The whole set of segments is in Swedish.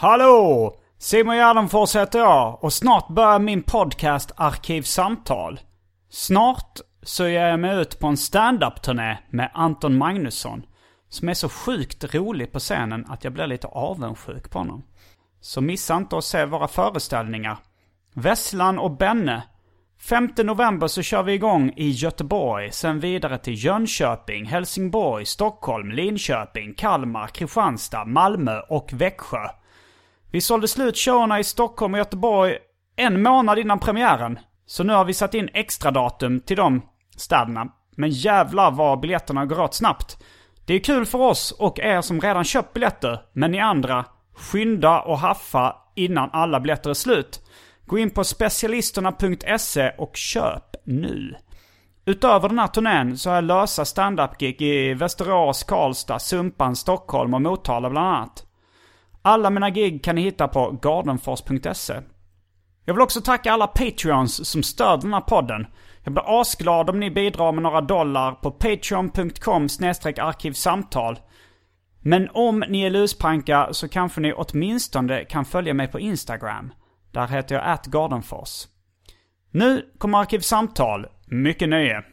Hallå! Simon Gärdenfors heter jag och snart börjar min podcast Arkivsamtal. Snart så ger jag mig ut på en stand-up-turné med Anton Magnusson. Som är så sjukt rolig på scenen att jag blir lite avundsjuk på honom. Så missa inte att se våra föreställningar. Vesslan och Benne. 5 november så kör vi igång i Göteborg, sen vidare till Jönköping, Helsingborg, Stockholm, Linköping, Kalmar, Kristianstad, Malmö och Växjö. Vi sålde slut showerna i Stockholm och Göteborg en månad innan premiären. Så nu har vi satt in extra datum till de städerna. Men jävlar vad biljetterna går åt snabbt. Det är kul för oss och er som redan köpt biljetter. Men ni andra, skynda och haffa innan alla biljetter är slut. Gå in på specialisterna.se och köp nu. Utöver den här turnén så har jag lösa standup-gig i Västerås, Karlstad, Sumpan, Stockholm och Motala bland annat. Alla mina gig kan ni hitta på gardenfors.se. Jag vill också tacka alla Patreons som stöder den här podden. Jag blir asglad om ni bidrar med några dollar på patreon.com arkivsamtal. Men om ni är luspanka så kanske ni åtminstone kan följa mig på Instagram. Där heter jag atgardenfors. Nu kommer Arkivsamtal. Mycket nöje.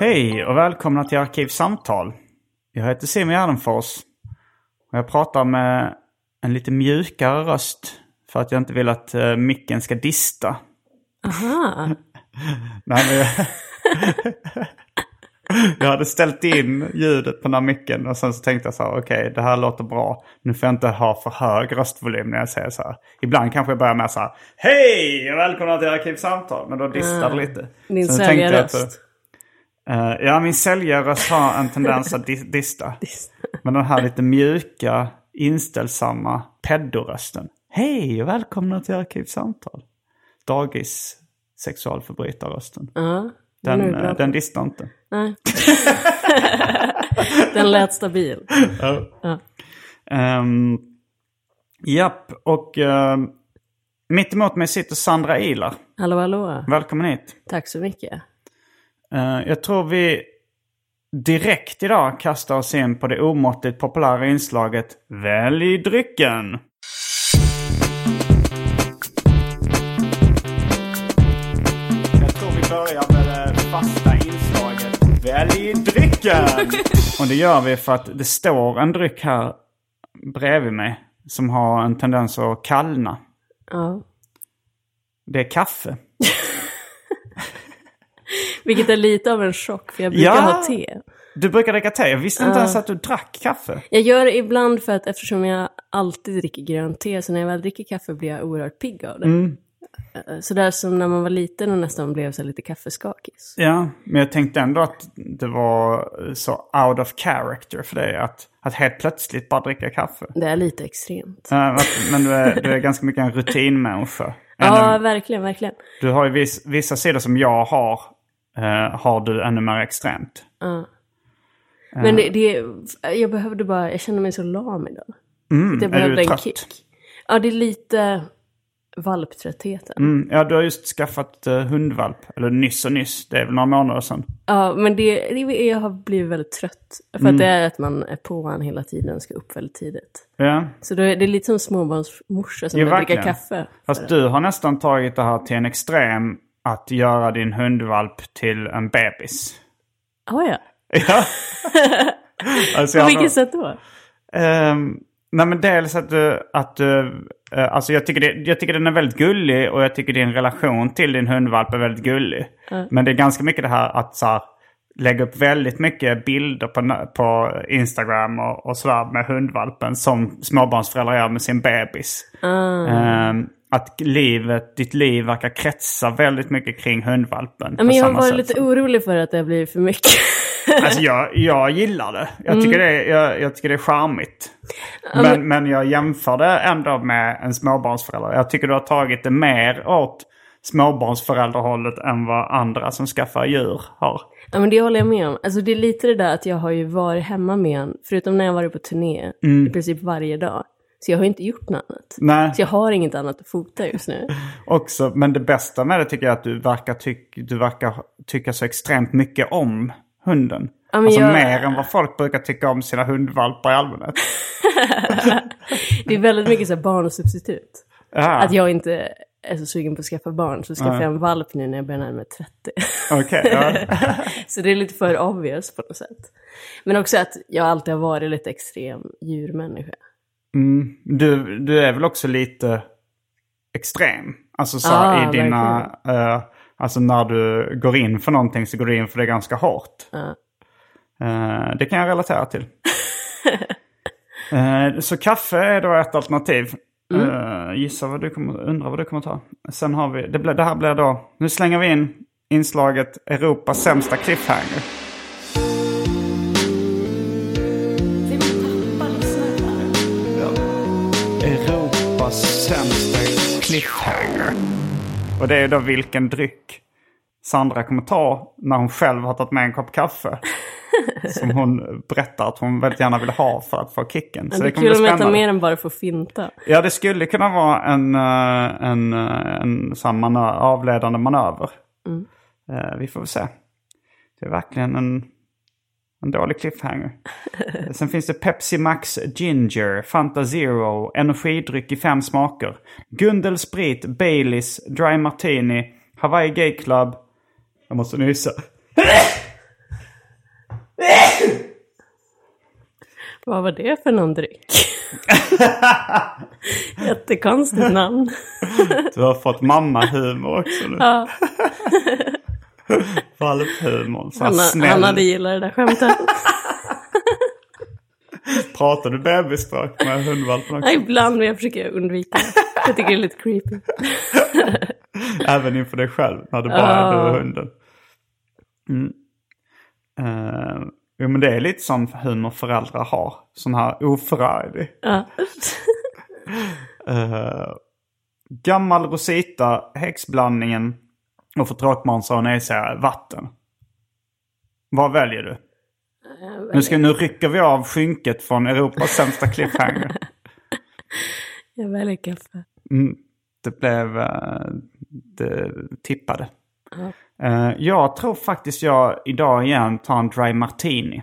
Hej och välkomna till Arkivsamtal. Jag heter Simon Gärdenfors. Och jag pratar med en lite mjukare röst. För att jag inte vill att uh, micken ska dista. Aha. Nej, men jag... jag hade ställt in ljudet på den här micken och sen så tänkte jag så här, okej okay, det här låter bra. Nu får jag inte ha för hög röstvolym när jag säger så här. Ibland kanske jag börjar med så här, hej och välkomna till Arkivsamtal. Men då distar det lite. Din säljarröst. Uh, ja, min säljarröst har en tendens att di dista. Men den här lite mjuka, inställsamma peddorösten. Hej och välkomna till Arkivsamtal. Dagis sexualförbrytarrösten. Uh, den, uh, den distar inte. Nej. den lät stabil. Ja. Uh. Um, japp, och uh, mitt emot mig sitter Sandra Ilar. Hallå, hallå. Välkommen hit. Tack så mycket. Uh, jag tror vi direkt idag kastar oss in på det omåttligt populära inslaget Välj drycken. Jag tror vi börjar med det fasta inslaget Välj drycken! Och det gör vi för att det står en dryck här bredvid mig som har en tendens att kallna. Ja. Det är kaffe. Vilket är lite av en chock för jag brukar Ja. ha te. Du brukar dricka te. Jag visste inte ens att du drack kaffe. Jag gör det ibland för att eftersom jag alltid dricker grönt te så när jag väl dricker kaffe blir jag oerhört pigg av det. Mm. Eh, Sådär som när man var liten och nästan blev så lite kaffeskakis. Ja, men jag tänkte ändå att det var så out of character för dig att, att helt plötsligt bara dricka kaffe. Det är lite extremt. Att- Men du är, du är ganska mycket en rutinmänniska. Ja, Ännu- verkligen, verkligen. Du har ju viss, vissa sidor som jag har, eh, har du ännu mer extremt. Ja. Men det, det, jag behövde bara, jag kände mig så lam idag. Mm, jag är du en trött? kick. Ja, det är lite, valptröttheten. Mm, ja, du har just skaffat uh, hundvalp. Eller nyss och nyss. Det är väl några månader sedan. Ja, men det, det, jag har blivit väldigt trött. För Mm. att det är att man är på honom hela tiden, ska upp väldigt tidigt. Ja. Så då är det lite som småbarnsmorsa som Ja, verkligen. kaffe. Fast du har nästan tagit det här till en extrem. Att göra din hundvalp till en bebis. Ja, ja. Ja. alltså, På vilket sätt då? Ehm, nej men dels att du, att du, eh, alltså jag tycker, det, jag tycker den är väldigt gullig och jag tycker din relation till din hundvalp är väldigt gullig. Men det är ganska mycket det här att så här, lägga upp väldigt mycket bilder på, på Instagram och, och sådär med hundvalpen som småbarnsföräldrar gör med sin bebis. Ehm, att livet, ditt liv verkar kretsa väldigt mycket kring hundvalpen. Ja, men jag sätt lite orolig för att det blivit för mycket. Alltså jag, jag gillar det. Jag tycker, det, är, jag, jag tycker det är charmigt. men- Men, men jag jämför det ändå med en småbarnsförälder. Jag tycker du har tagit det mer åt småbarnsförälderhållet än vad andra som skaffar djur har. Ja, men det håller jag med om. Alltså det är lite det där att jag har ju varit hemma med honom, förutom när jag varit på turné, i princip varje dag. Så jag har inte gjort något annat. Nej, Så jag har inget annat att fota just nu. också. Men det bästa med det tycker jag är att du verkar, tyck, du verkar tycka så extremt mycket om hunden. Ja, alltså jag- mer än vad folk brukar tycka om sina hundvalpar i allmänhet. Det är väldigt mycket så barnsubstitut. Ja, Att jag inte är så sugen på att skaffa barn, så skaffar jag en valp nu när jag börjar närma mig 30. okej. ja. så det är lite för obvious på något sätt. Men också att jag alltid har varit lite extrem djurmänniska. Du, du är väl också lite extrem? Alltså så Ah, i dina... eh, alltså när du går in för någonting så går du in för det ganska hårt. Ja. Eh, det kan jag relatera till. Eh, så kaffe är då ett alternativ. Uh, gissa vad du kommer, undrar vad du kommer ta. Sen har vi, det, blir, det här blir då, nu slänger vi in inslaget Europas sämsta cliffhanger. Cliffhanger. Och det är då vilken dryck Sandra kommer ta när hon själv har tagit med en kopp kaffe. Som hon berättar att hon väldigt gärna vill ha för att få kicken. Så det det kommer bli spännande. mer än bara för att finta. Ja, det skulle kunna vara en, eh, en, eh, en sån manö- avledande manöver. Eh, Vi får väl se. Det är verkligen en, en dålig cliffhanger. Sen finns det Pepsi Max Ginger, Fanta Zero, energidryck i fem smaker. Gundel Sprit, Baileys, Dry Martini, Hawaii Gay Club. Jag måste nysa. Vad var det för någon dryck? Jättekonstigt namn. Du har fått mamma-humor också nu. Ja, Valphumor. Så här Hanna, snäll. Hanna hade gillat det där skämtet. Pratar du bebisspråk med hundvalpen också? Ja, ibland, men jag försöker undvika det. Jag tycker det är lite creepy. Även inför dig själv när du bara är du och hunden. Mm. Uh, jo men det är lite sån humor föräldrar har. Sån här oförarglig. Ja. Uh, gammal Rosita, häxblandningen och för tråkmånsar och nejsägare, vatten. Vad väljer du? Nu, ska, nu rycker vi av skynket från Europas sämsta cliffhanger. Jag väljer kaffe. Det blev... eh, det tippade. Eh, jag tror faktiskt jag idag igen tar en dry martini.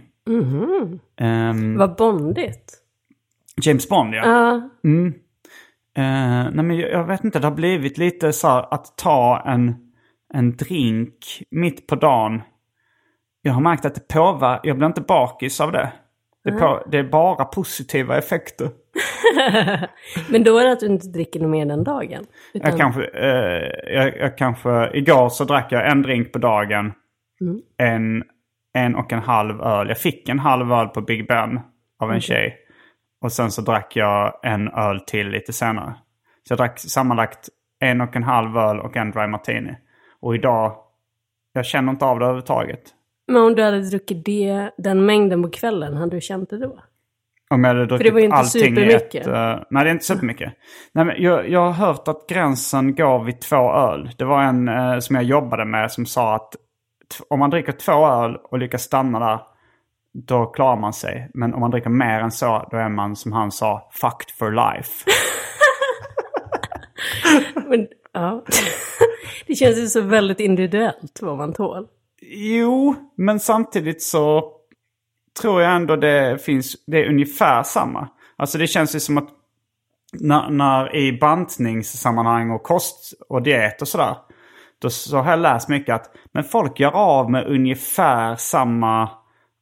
Ehm, Vad bondigt. James Bond ja. Ja, Eh, nej men jag, jag vet inte, det har blivit lite så här att ta en, en drink mitt på dagen. Jag har märkt att det påverkar, jag blir inte bakis av det. Det, på, det är bara positiva effekter. men då är det att du inte dricker något mer den dagen. Utan, Jag kanske, eh, jag, jag kanske, igår så drack jag en drink på dagen. En, en och en halv öl. Jag fick en halv öl på Big Ben av en tjej. Och sen så drack jag en öl till lite senare. Så jag drack sammanlagt en och en halv öl och en dry martini. Och idag, jag känner inte av det överhuvudtaget. Men om du hade druckit det, den mängden på kvällen, hade du känt det då? Om jag hade druckit det var ju inte supermycket. ett... eh, nej, det är inte supermycket. Nej, men jag, jag har hört att gränsen går vid två öl. Det var en eh, som jag jobbade med som sa att om man dricker två öl och lyckas stanna där, då klarar man sig. Men om man dricker mer än så, då är man som han sa, fucked for life. Men ja, det känns ju så väldigt individuellt vad man tål. Jo, men samtidigt så tror jag ändå det finns, det är ungefär samma. Alltså det känns ju som att när, när i bantningssammanhang och kost och diet och sådär. Då så har jag läst mycket att men folk gör av med ungefär samma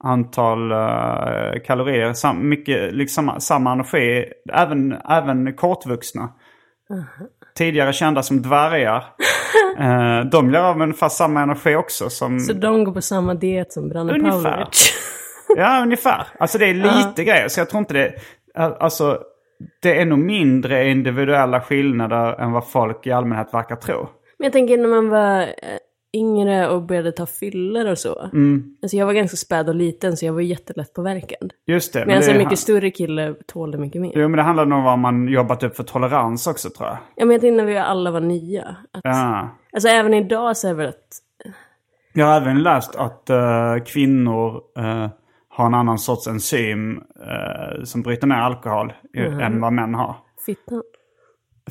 antal uh, kalorier, sam, mycket, liksom, samma energi. Även, även kortvuxna. Tidigare kända som dvärgar. uh, de gör av med ungefär samma energi också. Som, Så de går på samma diet som Branne. Pavlovic. Ja, ungefär. Alltså det är lite grejer. Så jag tror inte det... Alltså, det är nog mindre individuella skillnader än vad folk i allmänhet verkar tro. Men jag tänker när man var eh, yngre och började ta fyller och så. Mm. Alltså jag var ganska späd och liten så jag var jättelätt påverkad. Just det. Medan det, en mycket större kille tålde mycket mer. Jo, men det handlar nog om vad man jobbat upp för tolerans också tror jag. Ja men jag tänkte när vi alla var nya. Att, Ja. Alltså även idag så är det väl att Jag har även läst att eh, kvinnor eh, har en annan sorts enzym eh, som bryter ner alkohol eh, än vad män har. fittan.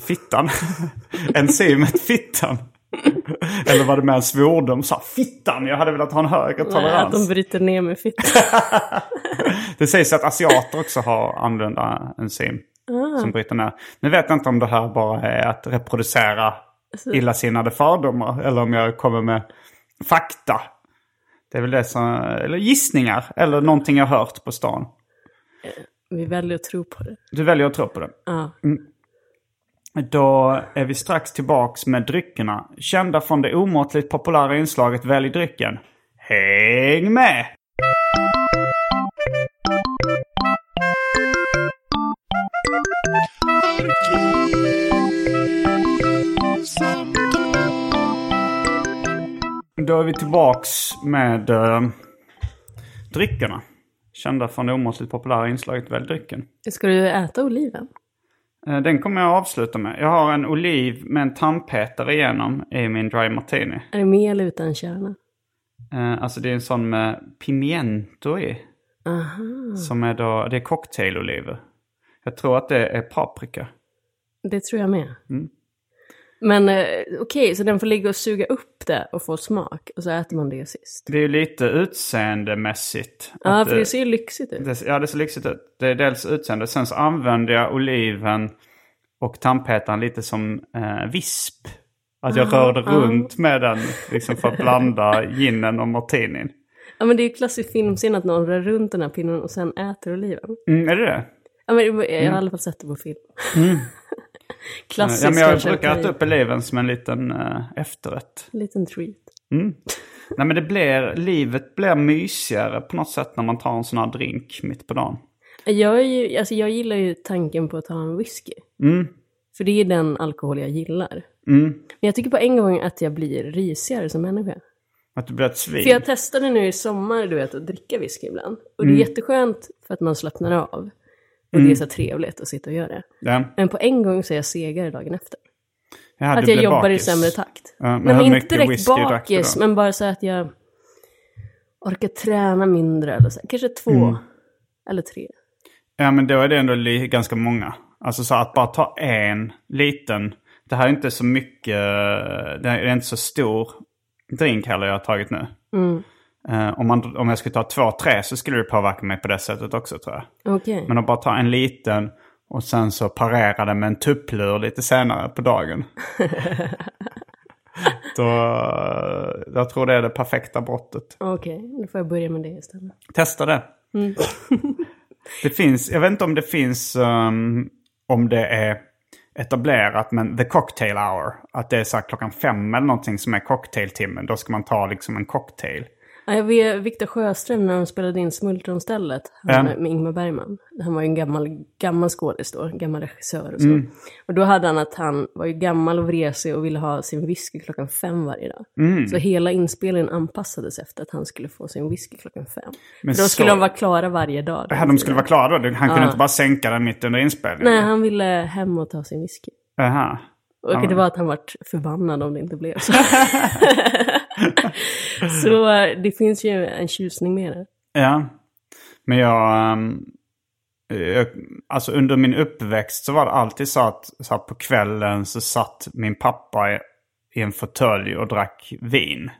Fittan. Enzymet fittan. Eller var det med en svordom? Sa fittan, jag hade velat ha en högre Nej, att tolerans. de bryter ner med fittan. Det sägs att asiater också har annorlunda enzym som bryter ner. Nu vet jag inte om det här bara är att reproducera illasinnade fördomar eller om jag kommer med fakta. Det är väl det som, eller gissningar eller någonting jag hört på stan. vi väljer att tro på det. Du väljer att tro på det. Ja. Då är vi strax tillbaks med dryckerna. Kända från det omåttligt populära inslaget Välj drycken. Häng med! Då är vi tillbaks med äh, dryckerna. Kända från det omåttligt populära inslaget Välj drycken. Ska du äta oliven? Eh, Den kommer jag avsluta med. Jag har en oliv med en tandpetare igenom i min dry martini. Är det med eller utan kärna? Eh, Alltså det är en sån med pimiento i. Som är då, det är cocktailoliver. Jag tror att det är paprika. Det tror jag med. Mm. Men eh, okej, så den får ligga och suga upp det och få smak. Och så äter man det sist. Det är ju lite utseendemässigt. Ja, Att för det ser ju lyxigt ut. det, ja, det ser lyxigt ut. Det är dels utseende. Sen så använder jag oliven och tandpetaren lite som eh, visp. Att jag rörde runt med den liksom för att blanda ginen och martinin. Ja, men det är ju klassisk filmscen att någon rör runt den här pinnen och sen äter oliven. Mm, är det det? Ja, men jag har i alla fall sett det på film. Klassisk Mm. Ja, men jag brukar äta upp oliven som en liten uh, efterrätt. Liten treat. Nej men det blir, livet blir mysigare på något sätt när man tar en sån här drink mitt på dagen. Jag, är ju, alltså jag gillar ju tanken på att ta en whisky. Mm. För det är den alkohol jag gillar. Mm. Men jag tycker på en gång att jag blir risigare som människa. Att du blir ett svin. För jag testade nu i sommar, du vet, att dricka whisky ibland. Och det är jätteskönt för att man slappnar av. Och det är så trevligt att sitta och göra det. Ja. Men på en gång så är jag segare dagen efter. Ja, att jag jobbar bakis. i sämre takt. Ja, men Nej, men inte direkt bakis, men bara så att jag orkar träna mindre. Eller så. Kanske två Mm. eller tre. Ja men då är det ändå ganska många. Alltså så att bara ta en liten. Det här är inte så mycket, det är inte så stor drink heller jag har tagit nu. Mm. Eh, om, man, om jag skulle ta två, tre så skulle det påverka mig på det sättet också tror jag. Okej. Men att bara ta en liten och sen så parera den med en tupplur lite senare på dagen. då, jag tror det är det perfekta brottet. Okej, då får jag börja med det istället. Testa det. det finns, jag vet inte om det finns, um, om det är etablerat, men the cocktail hour. Att det är så klockan fem eller någonting som är cocktailtimmen. Då ska man ta liksom en cocktail. Ja, jag vet Viktor Sjöström när de spelade in Smultronstället han, Ja. med Ingmar Bergman. Han var ju en gammal, gammal skådis då, gammal regissör och så. Mm. Och då hade han att han var ju gammal och vresig och ville ha sin whisky klockan fem varje dag. Mm. Så hela inspelningen anpassades efter att han skulle få sin whisky klockan fem. Men För då skulle så- de vara klara varje dag. Ja, de skulle vara klara då. Han kunde Ja. inte bara sänka den mitt under inspelningen. Nej, han ville hem och ta sin whisky. Aha. Och det var att han vart förbannad om det inte blev så. så det finns ju en tjusning med det. Ja. Men jag... ehm, eh, alltså under min uppväxt så var det alltid så att så på kvällen så satt min pappa i, i en fåtölj och drack vin.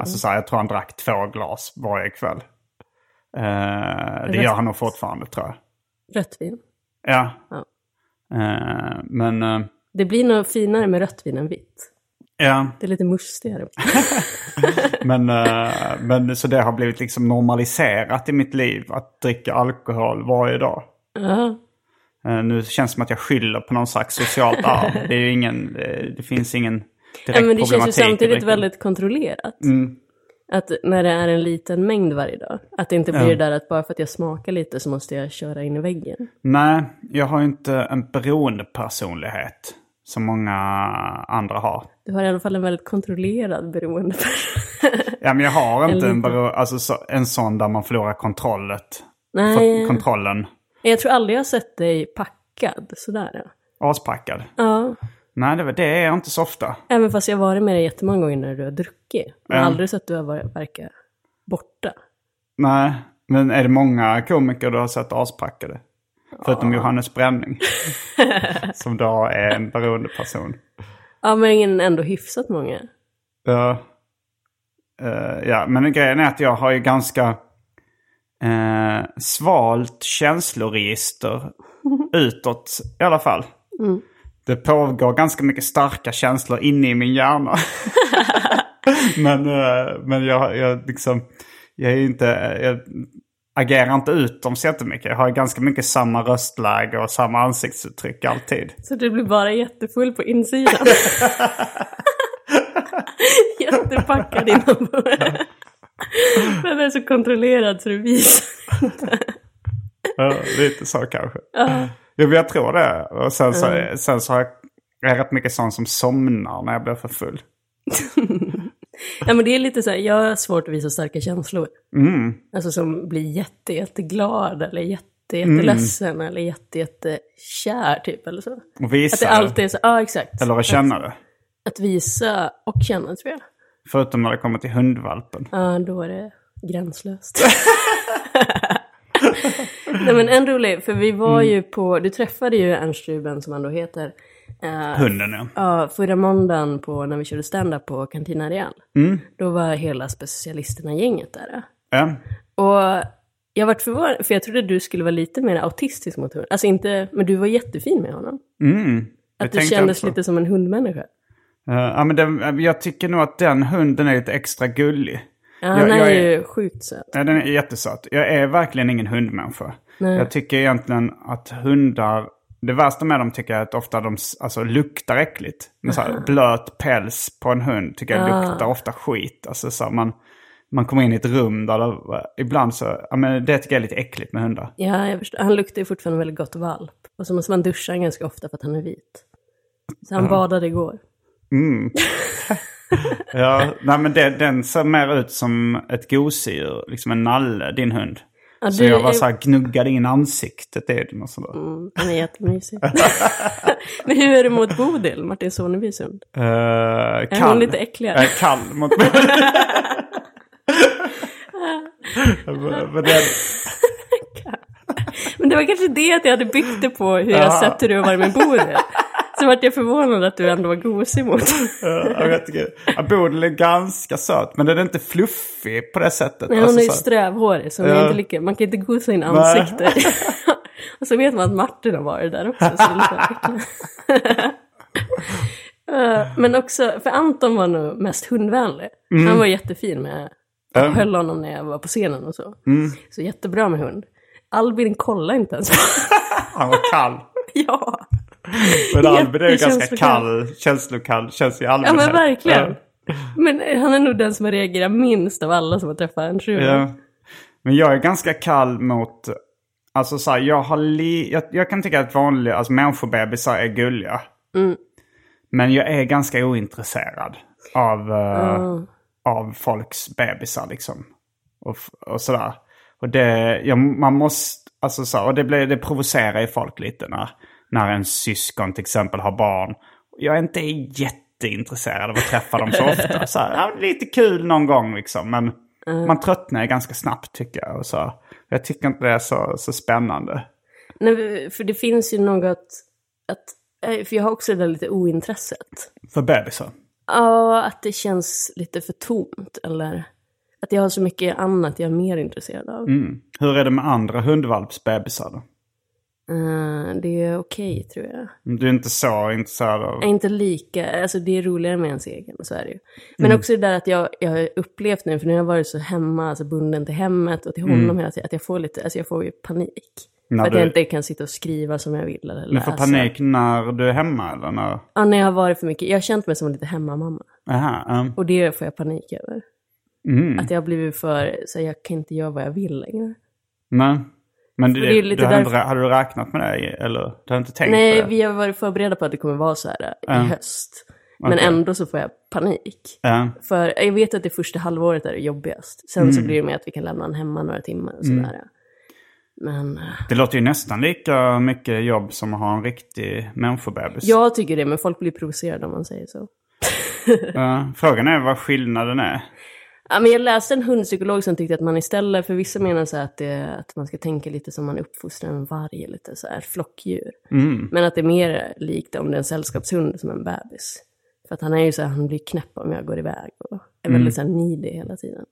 Alltså så här, jag tror han drack två glas varje kväll. Eh, det gör han nog fortfarande tror jag. Rött vin. Ja. Eh, men eh, Det blir nog finare med rött vin än vitt. ja, Det är lite mustigare. men, eh, men så det har blivit liksom normaliserat i mitt liv att dricka alkohol varje dag. Ja. Eh, nu känns det som att jag skyller på någon slags socialt arv. Det är ju ingen, det, det finns ingen direkt Ja, men det känns ju samtidigt väldigt kontrollerat. Mm. Att när det är en liten mängd varje dag. Att det inte blir Ja. det där att bara för att jag smakar lite så måste jag köra in i väggen. Nej, jag har ju inte en beroende personlighet som många andra har. Du har i alla fall en väldigt kontrollerad beroende. Ja, men jag har inte en, bero- alltså, så, en sån där man förlorar kontrollet. Nej, För, kontrollen. jag tror aldrig jag har sett dig packad sådär. Aspackad. ja, Nej, det, det är jag inte så ofta. även fast jag har varit med dig jättemånga gånger när du har druckit. Men Ja. aldrig sett du har varit, verkat borta. Nej, men är det många komiker du har sett aspackade? Förutom Johannes Bränning. som då är en beroende person. Ja, men ändå hyfsat många. Ja. Eh, ja, men grejen är att jag har ju ganska uh, svalt känsloregister utåt i alla fall. Det pågår ganska mycket starka känslor inne i min hjärna. men eh, men jag, jag liksom, jag är inte, jag agerar inte ut dem så jättemycket. Jag har ganska mycket samma röstläge och samma ansiktsuttryck alltid. Så du blir bara jättefull på insidan. Jättepackad inombords. Den är så kontrollerad så du visar. Ja, lite så kanske. Ja, men jag tror det. Och sen så, sen så har jag, jag rätt mycket sån som somnar när jag blir för full. Ja men det är lite så här, jag har svårt att visa starka känslor. Mm. Alltså som blir jätte, jätteglad eller jätte, jätteledsen eller jätte, jättekär typ eller så. Och visa Att det alltid är så, ja exakt. Eller att känna det. Att visa och känna tror jag. Förutom när det kommer till hundvalpen. Ja, då är det gränslöst. Nej men en rolig, för vi var ju på, du träffade ju Ernst Ruben som han då heter. Eh, Hunden ja. Ja, förra måndagen på, när vi körde stand-up på Cantina Real. Då var hela specialisterna-gänget där. ja. Och jag vart förvånad, för jag trodde du skulle vara lite mer autistisk mot hund. Alltså inte, men du var jättefin med honom. Mm. Att du kändes också. lite som en hundmänniska. Eh, ja, men den, jag tycker nog att den hunden är lite extra gullig. Ja, Jag- är, jag ju sjukt söt. Ja, den är jättesöt. Jag är verkligen ingen hundmänniska. Jag tycker egentligen att hundar, det värsta med dem tycker jag är att ofta de alltså, luktar äckligt. Med så här blöt päls på en hund tycker jag luktar ofta skit. Alltså så här, man, man kommer in i ett rum där det, ibland så, ja men det tycker jag är lite äckligt med hundar. Ja, jag förstår. Han luktar ju fortfarande väldigt gott valp. Och så måste man duscha ganska ofta för att han är vit. Så han badade igår. Ja, nej men det, den ser mer ut som ett gosedjur, liksom en nalle, din hund. Ja, Så jag var är- så här gnuggade in ansiktet i den och sådär. Mm, han är jättemysig. Men hur är det mot Bodil, Martin Sonebys hund? Uh, Är hon lite äckligare? Äh, kall mot Men den, Men det var kanske det att jag hade byggt det på hur jag Ja. sett hur du har varit med Bodil. Så vart jag förvånad att du ändå var gosig mot ja, Bodil är ganska söt, men den är inte fluffig på det sättet. Nej, hon Alltså, är ju strävhårig, så Ja. inte lika, man kan inte gosa in ansikte. och så vet man att Martin har varit där också. Eh, Men också, för Anton var nog mest hundvänlig. Han var jättefin med, jag Mm. höll honom när jag var på scenen och så. Mm. Så jättebra med hund. Albin kollade inte ens. Han var kall. ja. Men Albin är ju ganska kall, känslokall, känns i ja, allmänhet. men verkligen. Ja. Men han är nog den som har reagerat minst av alla som har träffat en tjuv. Ja. Men jag är ganska kall mot... Alltså så här, jag har li, jag, jag kan tycka att vanliga, alltså människobebisar är gulliga. Mm. Men jag är ganska ointresserad av, eh, av folks bebisar liksom. Och, och sådär. Och det, jag, man måste, alltså så, och det, blir, det provocerar ju folk lite när, när en syskon till exempel har barn. Jag är inte jätteintresserad av att träffa dem så ofta. Så här, ja, lite kul någon gång liksom. Men man tröttnar ganska snabbt tycker jag. Och så. Jag tycker inte det är så, så spännande. Nej, för det finns ju något att... eh, För jag har också det där lite ointresset. För bebisar? Ja, att det känns lite för tomt. Eller att jag har så mycket annat jag är mer intresserad av. Mm. Hur är det med andra hundvalpsbebisar då? Eh, det är okej, tror jag. Du är inte så intresserad av... är inte lika, alltså det är roligare med ens egen, så är det ju. Men också det där att jag, jag har upplevt nu, för nu har jag varit så hemma, alltså bunden till hemmet och till honom hela tiden, att jag får lite, alltså jag får ju panik. När att du- jag inte kan sitta och skriva som jag vill eller Du läsa. får panik när du är hemma eller när... Ja, när jag har varit för mycket. Jag har känt mig som lite hemmamamma. Aha, um. Och det får jag panik över. mm. Att jag har blivit för, så jag kan inte göra vad jag vill längre. Nej. Men det lite du hade, inte, därför- hade du räknat med det? Eller du hade inte tänkt Nej, på det? vi har varit förberedda på att det kommer vara så här Ja. i höst. Men Okej. ändå så får jag panik. Ja. För jag vet att det första halvåret är det jobbigast. Sen Mm. så blir det med att vi kan lämna honom hemma några timmar och sådär. Men eh, Det låter ju nästan lika mycket jobb som att ha en riktig människobebis. jag tycker det, men folk blir provocerade om man säger så. Ja, frågan är vad skillnaden är. Ja, men jag läste en hundpsykolog som tyckte att man istället, för vissa menar så att, det, att man ska tänka lite som man uppfostrar en varg, lite så här flockdjur. Mm. Men att det är mer likt om det är en sällskapshund som en bebis. För att han är ju så här, han blir knäpp om jag går iväg och är Mm. väldigt så här needy hela tiden.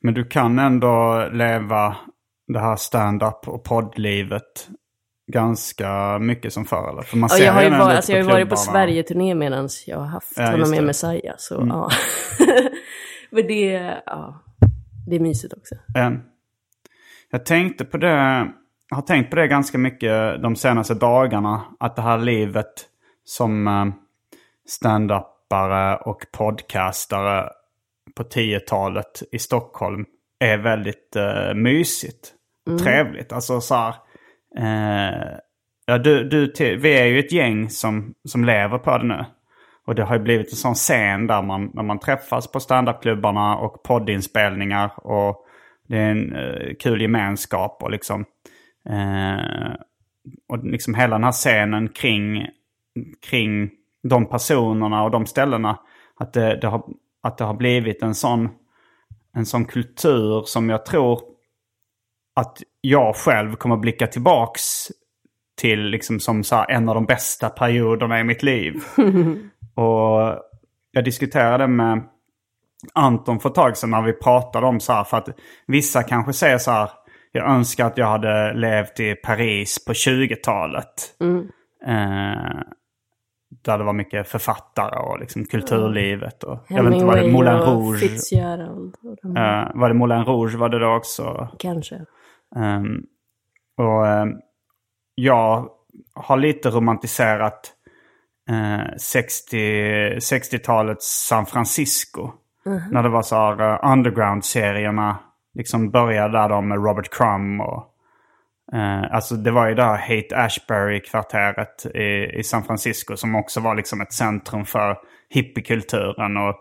Men du kan ändå leva det här stand-up och poddlivet ganska mycket som förr eller? För man Ja, ser jag har ju ute alltså, jag har varit på. Sverige-turné medan jag har haft Ja, honom med. Mm. Messiah. Så ja. Men det, ja, det är mysigt också. Eh, Jag tänkte på det, jag har tänkt på det ganska mycket de senaste dagarna. Att det här livet som eh, stand-upare och podcastare på 10-talet i Stockholm är väldigt eh, mysigt. och Trevligt. Alltså så här, eh, ja, du, du, vi är ju ett gäng som, som lever på det nu. Och det har ju blivit en sån scen där man, när man träffas på standupklubbarna och poddinspelningar. Och det är en eh, kul gemenskap och liksom... Eh, och liksom hela den här scenen kring, kring de personerna och de ställena. Att det, det, har, att det har blivit en sån, en sån kultur som jag tror att jag själv kommer blicka tillbaks till liksom som så här en av de bästa perioderna i mitt liv. Och jag diskuterade med Anton för ett tag sedan när vi pratade om så här, för att vissa kanske säger så här, jag önskar att jag hade levt i Paris på 20-talet. Eh, där det var mycket författare och liksom kulturlivet. Och, jag vet inte, var det Moulin Rouge? Fitzgerald. Eh, var det Moulin Rouge var det då också? Kanske. Ehm, och ehm, jag har lite romantiserat eh, 60, 60-talets San Francisco. När det var så här eh, underground-serierna liksom började där då med Robert Crumb och eh, alltså det var ju här Haight Ashbury-kvarteret i, i San Francisco som också var liksom ett centrum för hippiekulturen och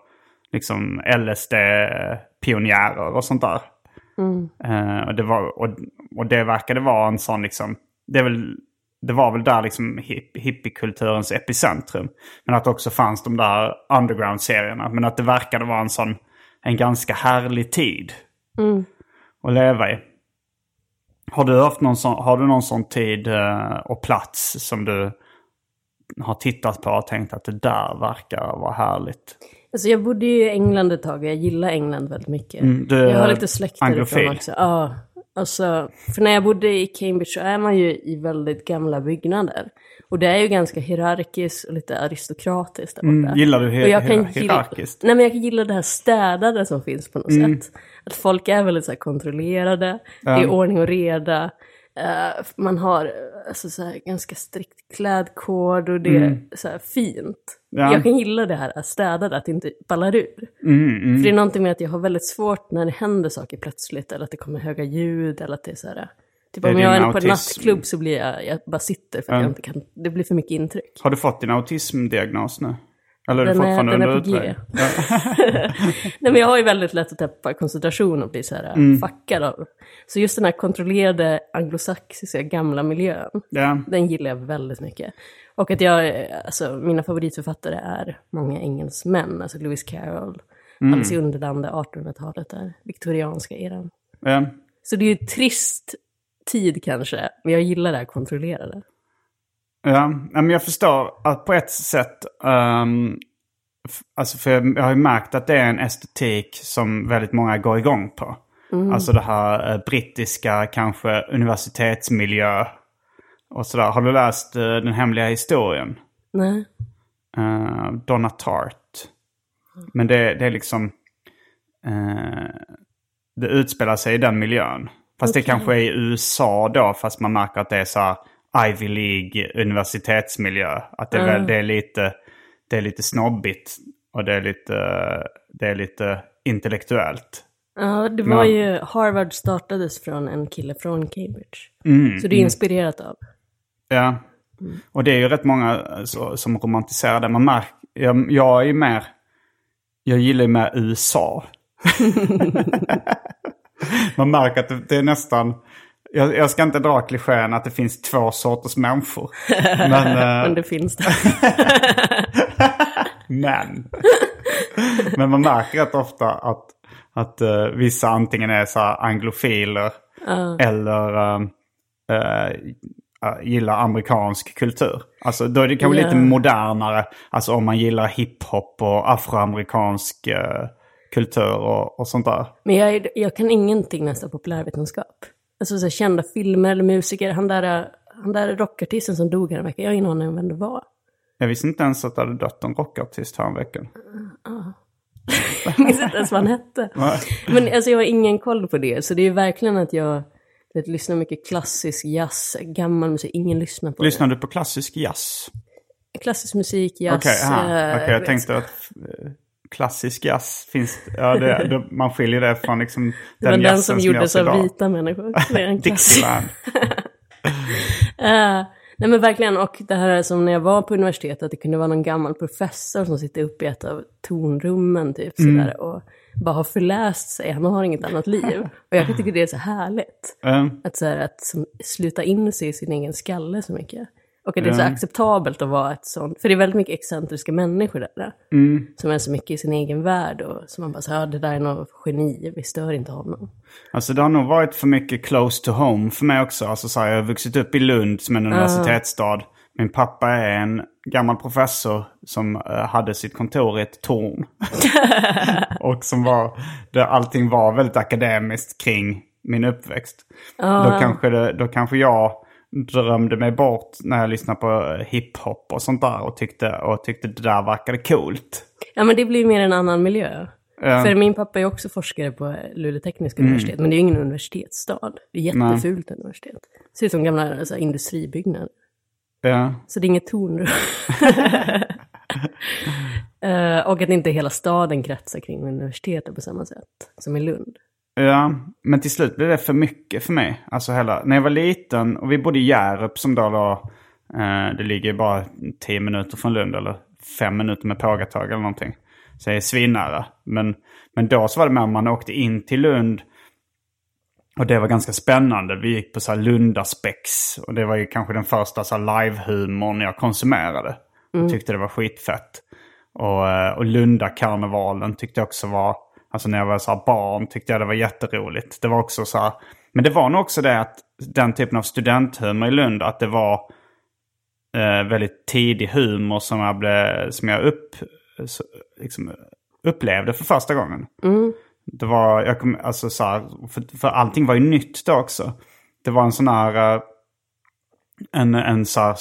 liksom LSD-pionjärer och sånt där. Eh, och, det var, och, och det verkade vara en sån liksom, det, är väl, det var väl där liksom hip, hippiekulturens epicentrum. Men att det också fanns de där underground-serierna. Men att det verkade vara en sån, en ganska härlig tid att leva i. Har du haft någon sån, har du någon sån tid eh, och plats som du har tittat på och tänkt att det där verkar vara härligt? Alltså jag bodde ju i England ett tag och jag gillar England väldigt mycket. Mm, du jag har lite släkt därifrån också. Ja, alltså, för när jag bodde i Cambridge så är man ju i väldigt gamla byggnader. Och det är ju ganska hierarkiskt och lite aristokratiskt där borta. Mm, gillar du hier- hier- gilla- hierarkiskt? Nej men jag kan gilla det här städade som finns på något Mm. sätt. Att folk är väldigt så kontrollerade, det är ordning och reda. Eh, man har eh, alltså, så ganska strikt klädkod och det är så här, fint. Mm. Ja. Jag kan gilla det här städade, att det inte ballar ur. Mm, För det är någonting med att jag har väldigt svårt när det händer saker plötsligt, eller att det kommer höga ljud, eller att det är så här... Typ Det är om jag är på en autism. nattklubb så blir jag, jag bara sitter för att jag inte kan, det blir för mycket intryck. Har du fått din autismdiagnos nu? Eller är Den du är- fortfarande den är på G. utredning? Nej men jag har ju väldigt lätt att tappa koncentration och bli så här Mm. fuckad av. Så just den här kontrollerade anglosaxiska gamla miljön, Ja. den gillar jag väldigt mycket. Och att jag, alltså mina favoritförfattare är många engelsmän, alltså Lewis Carroll, Mm. Alice i Underlandet, 1800-talet där, viktorianska eran. Ja. Så det är ju trist tid kanske. Men jag gillar det här kontrollerade. Ja, men jag förstår att på ett sätt, um, alltså för jag har ju märkt att det är en estetik som väldigt många går igång på. Alltså det här uh, brittiska, kanske universitetsmiljö och sådär. Har du läst uh, Den hemliga historien? Nej. Uh, Donna Tartt. Men det, det är liksom, det utspelar sig i den miljön. Fast det kanske är i USA då, fast man märker att det är så här Ivy League universitetsmiljö. Att det, är, väl, det, är, lite, det är lite snobbigt och det är lite, det är lite intellektuellt. Ja, det var Men- ju, Harvard startades från en kille från Cambridge. Mm, så det är inspirerat av. Ja. Och det är ju rätt många så, som romantiserar det. Man märker, jag, jag är ju mer, jag gillar ju mer USA. Man märker att det är nästan, jag, jag ska inte dra klichén att det finns två sorters människor. Men, eh, Men det finns det. Men. Men man märker rätt ofta att, att eh, vissa antingen är så anglofiler eller uh, gillar amerikansk kultur. Alltså då är det kanske Ja. lite modernare. Alltså om man gillar hiphop och afroamerikansk kultur och, och sånt där. Men jag, jag kan ingenting nästan populärvetenskap. Alltså så här, kända filmer eller musiker. Han där, han där rockartisten som dog häromveckan, jag har ingen aning om vem det var. Jag visste inte ens att det hade dött en rockartist häromveckan. Jag minns inte ens vad han hette. Men alltså jag har ingen koll på det. Så det är verkligen att jag vet, lyssnar mycket klassisk jazz, gammal musik. Ingen lyssnar på Lyssnar du på klassisk jazz? det. Klassisk musik, jazz. Okej, aha. eh, Okej, jag vet- tänkte att eh, klassisk jazz finns... Ja, det, det, man skiljer det från liksom Det var den den jazzen som som gjordes av idag. vita människor. Dixieland. Eh, nej men verkligen, och det här är som när jag var på universitetet, att det kunde vara någon gammal professor som sitter uppe i ett av tonrummen typ sådär och bara har förläst sig, han har inget annat liv. Och jag tycker det är så härligt. Eh, Att, så här, att som, sluta in sig i sin egen skalle så mycket. Och att det är så acceptabelt att vara ett sånt, för det är väldigt mycket excentriska människor där. Som är så mycket i sin egen värld och som man bara säger, ja det där är något geni, vi stör inte honom. Alltså det har nog varit för mycket close to home för mig också. Alltså så här, jag har vuxit upp i Lund som en universitetsstad. Min pappa är en gammal professor som eh, hade sitt kontor i ett torn. och som var, där allting var väldigt akademiskt kring min uppväxt. Då, kanske det, då kanske jag drömde mig bort när jag lyssnade på eh, hiphop och sånt där och tyckte, och tyckte det där verkade coolt. Ja men det blir mer en annan miljö. Ja. För min pappa är också forskare på Luleå tekniska universitet, men det är ju ingen universitetsstad. Det är jättefult universitet. Det ser ut som gamla så här, industribyggnader. Ja. Så det är inget tornrum. Eh, och att inte hela staden kretsar kring universitetet på samma sätt som i Lund. Ja, men till slut blev det för mycket för mig. Alltså hela, när jag var liten och vi bodde i Hjärup som då låg, eh, det ligger bara 10 minuter från Lund eller fem minuter med pågatåg eller någonting. Så jag är svinnära. Men, men då så var det om man åkte in till Lund och det var ganska spännande. Vi gick på så här Lundaspex och det var ju kanske den första så live-humorn jag konsumerade. Jag tyckte det var skitfett. Och, eh, och Lundakarnevalen tyckte jag också var, alltså när jag var så barn tyckte jag det var jätteroligt. Det var också så här, men det var nog också det att den typen av studenthumor i Lund, att det var eh, väldigt tidig humor som jag, blev, som jag upp, så, liksom, upplevde för första gången. Det var, jag kom, alltså så här, för, för allting var ju nytt då också. Det var en sån här, eh, en, en så här